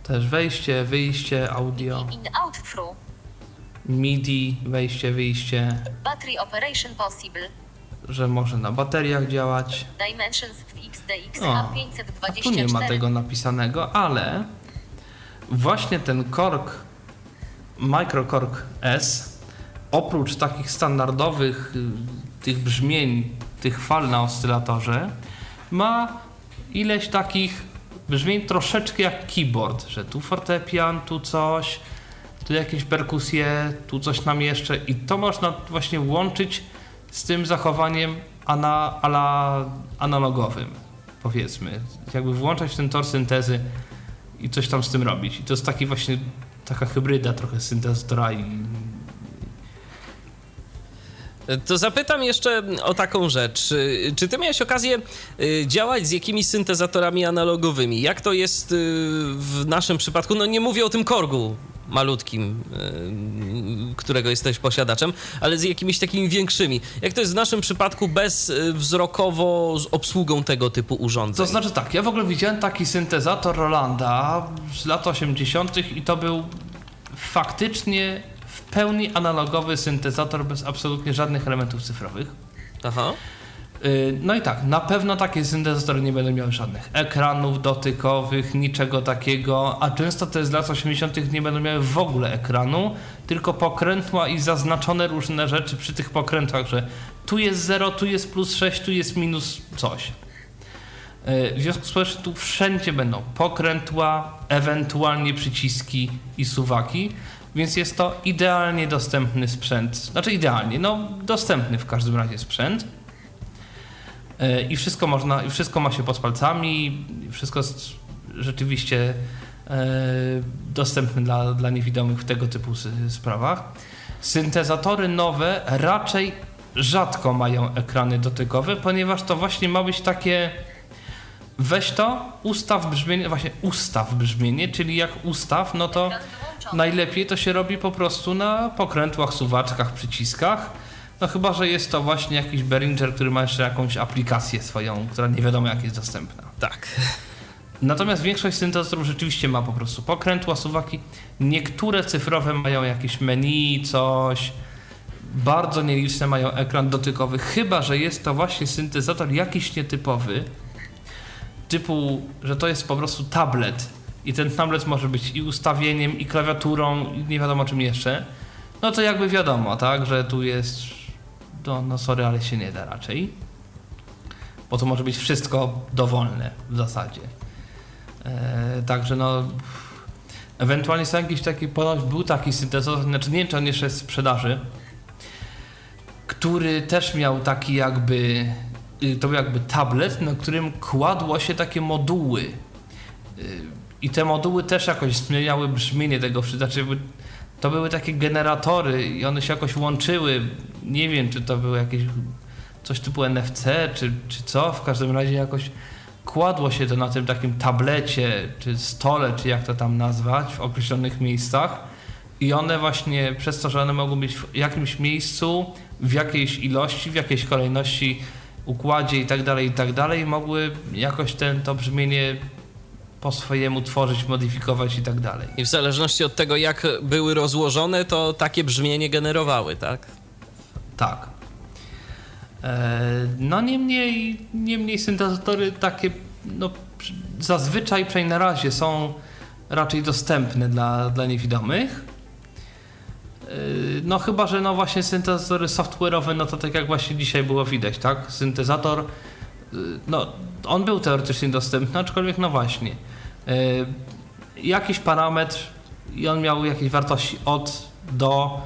Też wejście, wyjście, audio, In out through MIDI, wejście, wyjście, Battery operation possible. Że może na bateriach działać. Dimensions w XDX O, a A524 tu nie ma tego napisanego, ale właśnie ten Korg, Microkorg S, oprócz takich standardowych y, tych brzmień, tych fal na oscylatorze, ma ileś takich brzmień troszeczkę jak keyboard, że tu fortepian, tu coś, tu jakieś perkusje, tu coś nam jeszcze i to można właśnie łączyć z tym zachowaniem ana, ala analogowym, powiedzmy. Jakby włączać ten tor syntezy i coś tam z tym robić. I to jest taki właśnie taka hybryda trochę syntezatora i To zapytam jeszcze o taką rzecz. Czy- Czy ty miałeś okazję y, działać z jakimiś syntezatorami analogowymi? Jak to jest y, w naszym przypadku? No nie mówię o tym korgu malutkim, y, którego jesteś posiadaczem, ale z jakimiś takimi większymi. Jak to jest w naszym przypadku bezwzrokowo z obsługą tego typu urządzeń? To znaczy tak, ja w ogóle widziałem taki syntezator Rolanda z lat 80. i to był faktycznie w pełni analogowy syntezator bez absolutnie żadnych elementów cyfrowych. Aha. Yy, No i tak, na pewno takie syntezatory nie będą miały żadnych ekranów dotykowych, niczego takiego, a często te z lat 80. nie będą miały w ogóle ekranu, tylko pokrętła i zaznaczone różne rzeczy przy tych pokrętłach, że tu jest 0, tu jest plus 6, tu jest minus coś. Yy, W związku z że tu wszędzie będą pokrętła, ewentualnie przyciski i suwaki, więc jest to idealnie dostępny sprzęt. Znaczy idealnie, no dostępny w każdym razie sprzęt. E, I wszystko można, i wszystko ma się pod palcami, wszystko jest rzeczywiście e, dostępne dla, dla niewidomych w tego typu sprawach. Syntezatory nowe raczej rzadko mają ekrany dotykowe, ponieważ to właśnie ma być takie weź to, ustaw brzmienie, właśnie ustaw brzmienie, czyli jak ustaw, no to najlepiej to się robi po prostu na pokrętłach, suwaczkach, przyciskach. No chyba, że jest to właśnie jakiś Behringer, który ma jeszcze jakąś aplikację swoją, która nie wiadomo jak jest dostępna. Tak. Natomiast większość syntezatorów rzeczywiście ma po prostu pokrętła, suwaki. Niektóre cyfrowe mają jakieś menu, coś. bardzo nieliczne mają ekran dotykowy, chyba że jest to właśnie syntezator jakiś nietypowy, typu, że to jest po prostu tablet i ten tablet może być i ustawieniem, i klawiaturą, i nie wiadomo czym jeszcze, no to jakby wiadomo, tak, że tu jest, no, no sorry, ale się nie da raczej, bo to może być wszystko dowolne w zasadzie. E, także no, ewentualnie są jakieś takie, ponoć był taki syntezator, znaczy nie wiem, czy on jeszcze jest w sprzedaży, który też miał taki jakby, y, to był jakby tablet, na którym kładło się takie moduły. Y, I te moduły też jakoś zmieniały brzmienie tego. Znaczy, to były takie generatory i one się jakoś łączyły. Nie wiem, czy to było jakieś coś typu NFC, czy, czy co. W każdym razie jakoś kładło się to na tym takim tablecie, czy stole, czy jak to tam nazwać, w określonych miejscach. I one właśnie przez to, że one mogą być w jakimś miejscu, w jakiejś ilości, w jakiejś kolejności, układzie i tak dalej, i tak dalej, mogły jakoś ten, to brzmienie po swojemu tworzyć, modyfikować i tak dalej. I w zależności od tego, jak były rozłożone, to takie brzmienie generowały, tak? Tak. E, no niemniej, niemniej syntezatory takie no, zazwyczaj, przynajmniej na razie, są raczej dostępne dla, dla niewidomych. E, No chyba, że no właśnie syntezatory software'owe, no to tak jak właśnie dzisiaj było widać, tak? Syntezator, e, no on był teoretycznie dostępny, aczkolwiek no właśnie. E, Jakiś parametr i on miał jakieś wartości od do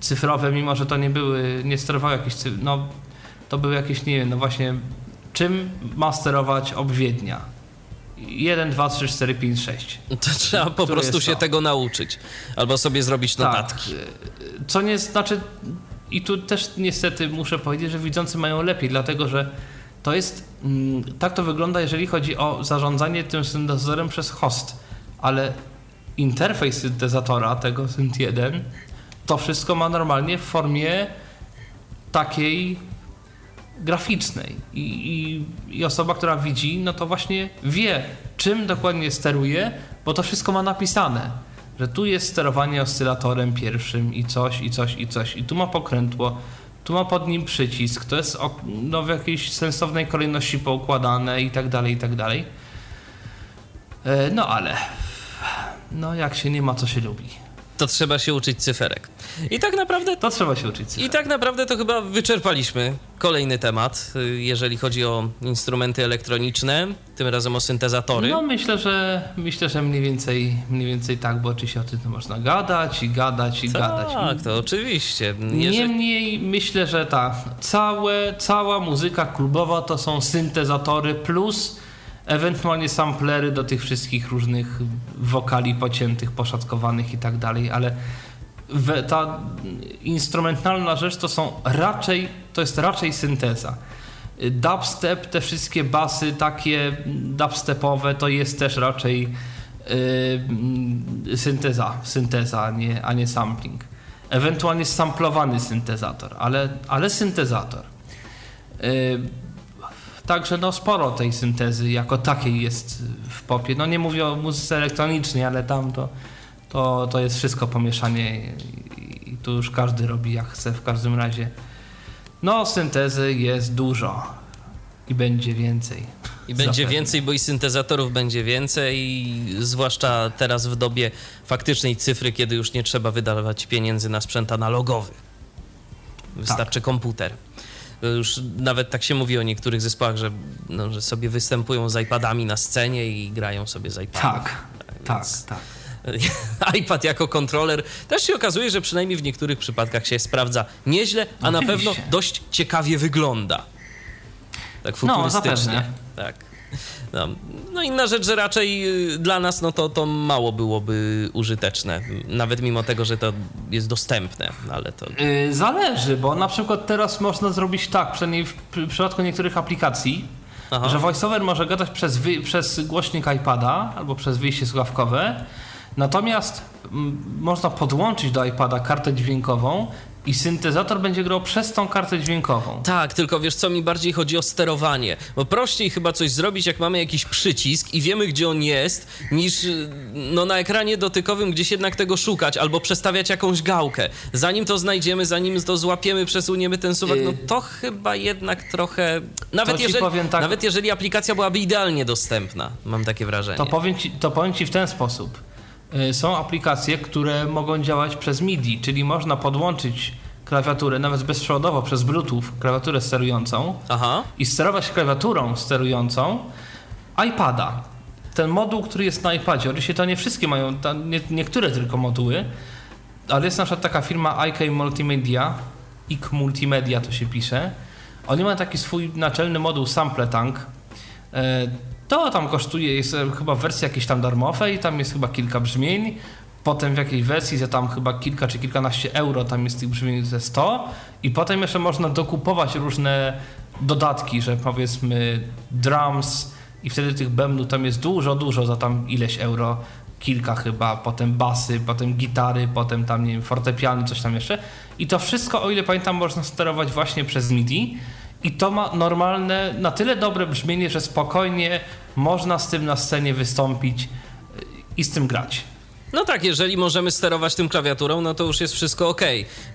cyfrowe, mimo że to nie były, nie sterowały jakieś, no to były jakieś, nie wiem, no właśnie czym ma sterować obwiednia. 1, 2, 3, 4, 5, 6. To trzeba po prostu się to? tego nauczyć. Albo sobie zrobić notatki. Tak. Co nie znaczy, i tu też niestety muszę powiedzieć, że widzący mają lepiej, dlatego że to jest, mm, tak to wygląda, jeżeli chodzi o zarządzanie tym syntezatorem przez host, ale interfejs syntezatora, tego Synt1, to wszystko ma normalnie w formie takiej graficznej. I, i, i osoba, która widzi, no to właśnie wie, czym dokładnie steruje, bo to wszystko ma napisane, że tu jest sterowanie oscylatorem pierwszym i coś, i coś, i coś, i tu ma pokrętło, tu ma pod nim przycisk, to jest no, w jakiejś sensownej kolejności poukładane i tak dalej, i tak dalej. E, No ale, no jak się nie ma, co się lubi. To trzeba się uczyć cyferek. I tak naprawdę To trzeba się uczyć. I tak naprawdę to chyba wyczerpaliśmy kolejny temat, jeżeli chodzi o instrumenty elektroniczne, tym razem o syntezatory. No myślę, że myślę, że mniej więcej, mniej więcej tak, bo oczywiście o tym to można gadać i gadać i gadać. tak, to oczywiście. Jeżeli... Niemniej myślę, że tak, całe, cała muzyka klubowa to są syntezatory plus ewentualnie samplery do tych wszystkich różnych wokali pociętych, poszatkowanych i tak dalej, ale we, ta instrumentalna rzecz to są raczej, to jest raczej synteza. Dubstep, te wszystkie basy takie dubstepowe to jest też raczej yy, synteza, synteza, a nie, a nie sampling. Ewentualnie samplowany syntezator, ale, ale syntezator. Yy, Także no sporo tej syntezy jako takiej jest w popie. No nie mówię o muzyce elektronicznej, ale tam to, to, to jest wszystko pomieszanie i, i tu już każdy robi jak chce w każdym razie. No syntezy jest dużo i będzie więcej. I będzie Zapewne. więcej, bo i syntezatorów będzie więcej, i zwłaszcza teraz w dobie faktycznej cyfry, kiedy już nie trzeba wydawać pieniędzy na sprzęt analogowy. Wystarczy komputer. Już nawet tak się mówi o niektórych zespołach, że, no, że sobie występują z iPadami na scenie i grają sobie z iPadem. Tak, tak, Więc- tak. [laughs] iPad jako kontroler też się okazuje, że przynajmniej w niektórych przypadkach się sprawdza nieźle, a na pewno dość ciekawie wygląda. Tak No, futurystycznie. zapewne. tak. No, no inna rzecz, że raczej y, dla nas no to, to mało byłoby użyteczne, nawet mimo tego, że to jest dostępne, ale to... Yy, zależy, bo na przykład teraz można zrobić tak, przynajmniej w przy- przypadku niektórych aplikacji, Aha. że voiceover może gadać przez, przez głośnik iPada albo przez wyjście słuchawkowe, natomiast mm, można podłączyć do iPada kartę dźwiękową i syntezator będzie grał przez tą kartę dźwiękową. Tak, tylko wiesz co, mi bardziej chodzi o sterowanie. Bo prościej chyba coś zrobić, jak mamy jakiś przycisk i wiemy, gdzie on jest, niż no, na ekranie dotykowym gdzieś jednak tego szukać albo przestawiać jakąś gałkę. Zanim to znajdziemy, zanim to złapiemy, przesuniemy ten suwak, no to chyba jednak trochę... Nawet jeżeli, tak- nawet jeżeli aplikacja byłaby idealnie dostępna, mam takie wrażenie. To powiem, ci, to powiem Ci w ten sposób. Y, Są aplikacje, które mogą działać przez MIDI, czyli można podłączyć klawiaturę, nawet bezprzewodowo przez Bluetooth, klawiaturę sterującą Aha. i sterować klawiaturą sterującą iPada. Ten moduł, który jest na iPadzie, oczywiście to nie wszystkie mają, nie, niektóre tylko moduły, ale jest na przykład taka firma IK Multimedia, IK Multimedia to się pisze. Oni mają taki swój naczelny moduł Sample Tank. To tam kosztuje, jest e, chyba w wersji jakiejś tam darmowej, tam jest chyba kilka brzmień. Potem w jakiejś wersji za tam chyba kilka czy kilkanaście euro, tam jest tych brzmień ze 100. I potem jeszcze można dokupować różne dodatki, że powiedzmy drums i wtedy tych bębnów tam jest dużo, dużo za tam ileś euro. Kilka chyba, potem basy, potem gitary, potem tam nie wiem, fortepiany, coś tam jeszcze. I to wszystko, o ile pamiętam, można sterować właśnie przez MIDI. I to ma normalne, na tyle dobre brzmienie, że spokojnie można z tym na scenie wystąpić y, i z tym grać. No tak, jeżeli możemy sterować tym klawiaturą, no to już jest wszystko ok.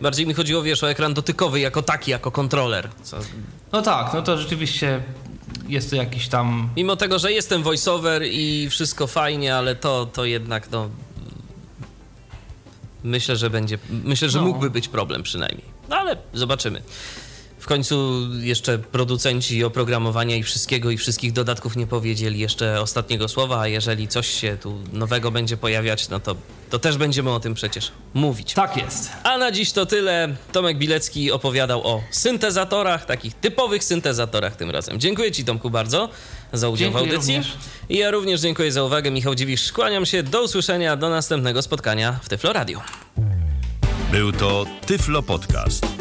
Bardziej mi chodziło, wiesz, o ekran dotykowy jako taki, jako kontroler. Co, No tak, no to rzeczywiście jest to jakiś tam. mimo tego, że jestem voiceover i wszystko fajnie, ale to, to jednak, no... Myślę, że będzie. Myślę, że No. mógłby być problem przynajmniej. No ale zobaczymy. W końcu jeszcze producenci oprogramowania i wszystkiego i wszystkich dodatków nie powiedzieli jeszcze ostatniego słowa, a jeżeli coś się tu nowego będzie pojawiać, no to, to też będziemy o tym przecież mówić. Tak jest. A na dziś to tyle. Tomek Bilecki opowiadał o syntezatorach, takich typowych syntezatorach tym razem. Dziękuję Ci, Tomku, bardzo za udział Dziękuję w audycji. również. I ja również dziękuję za uwagę. Michał Dziwisz, kłaniam się. Do usłyszenia, do następnego spotkania w Tyflo Radio. Był to Tyflo Podcast.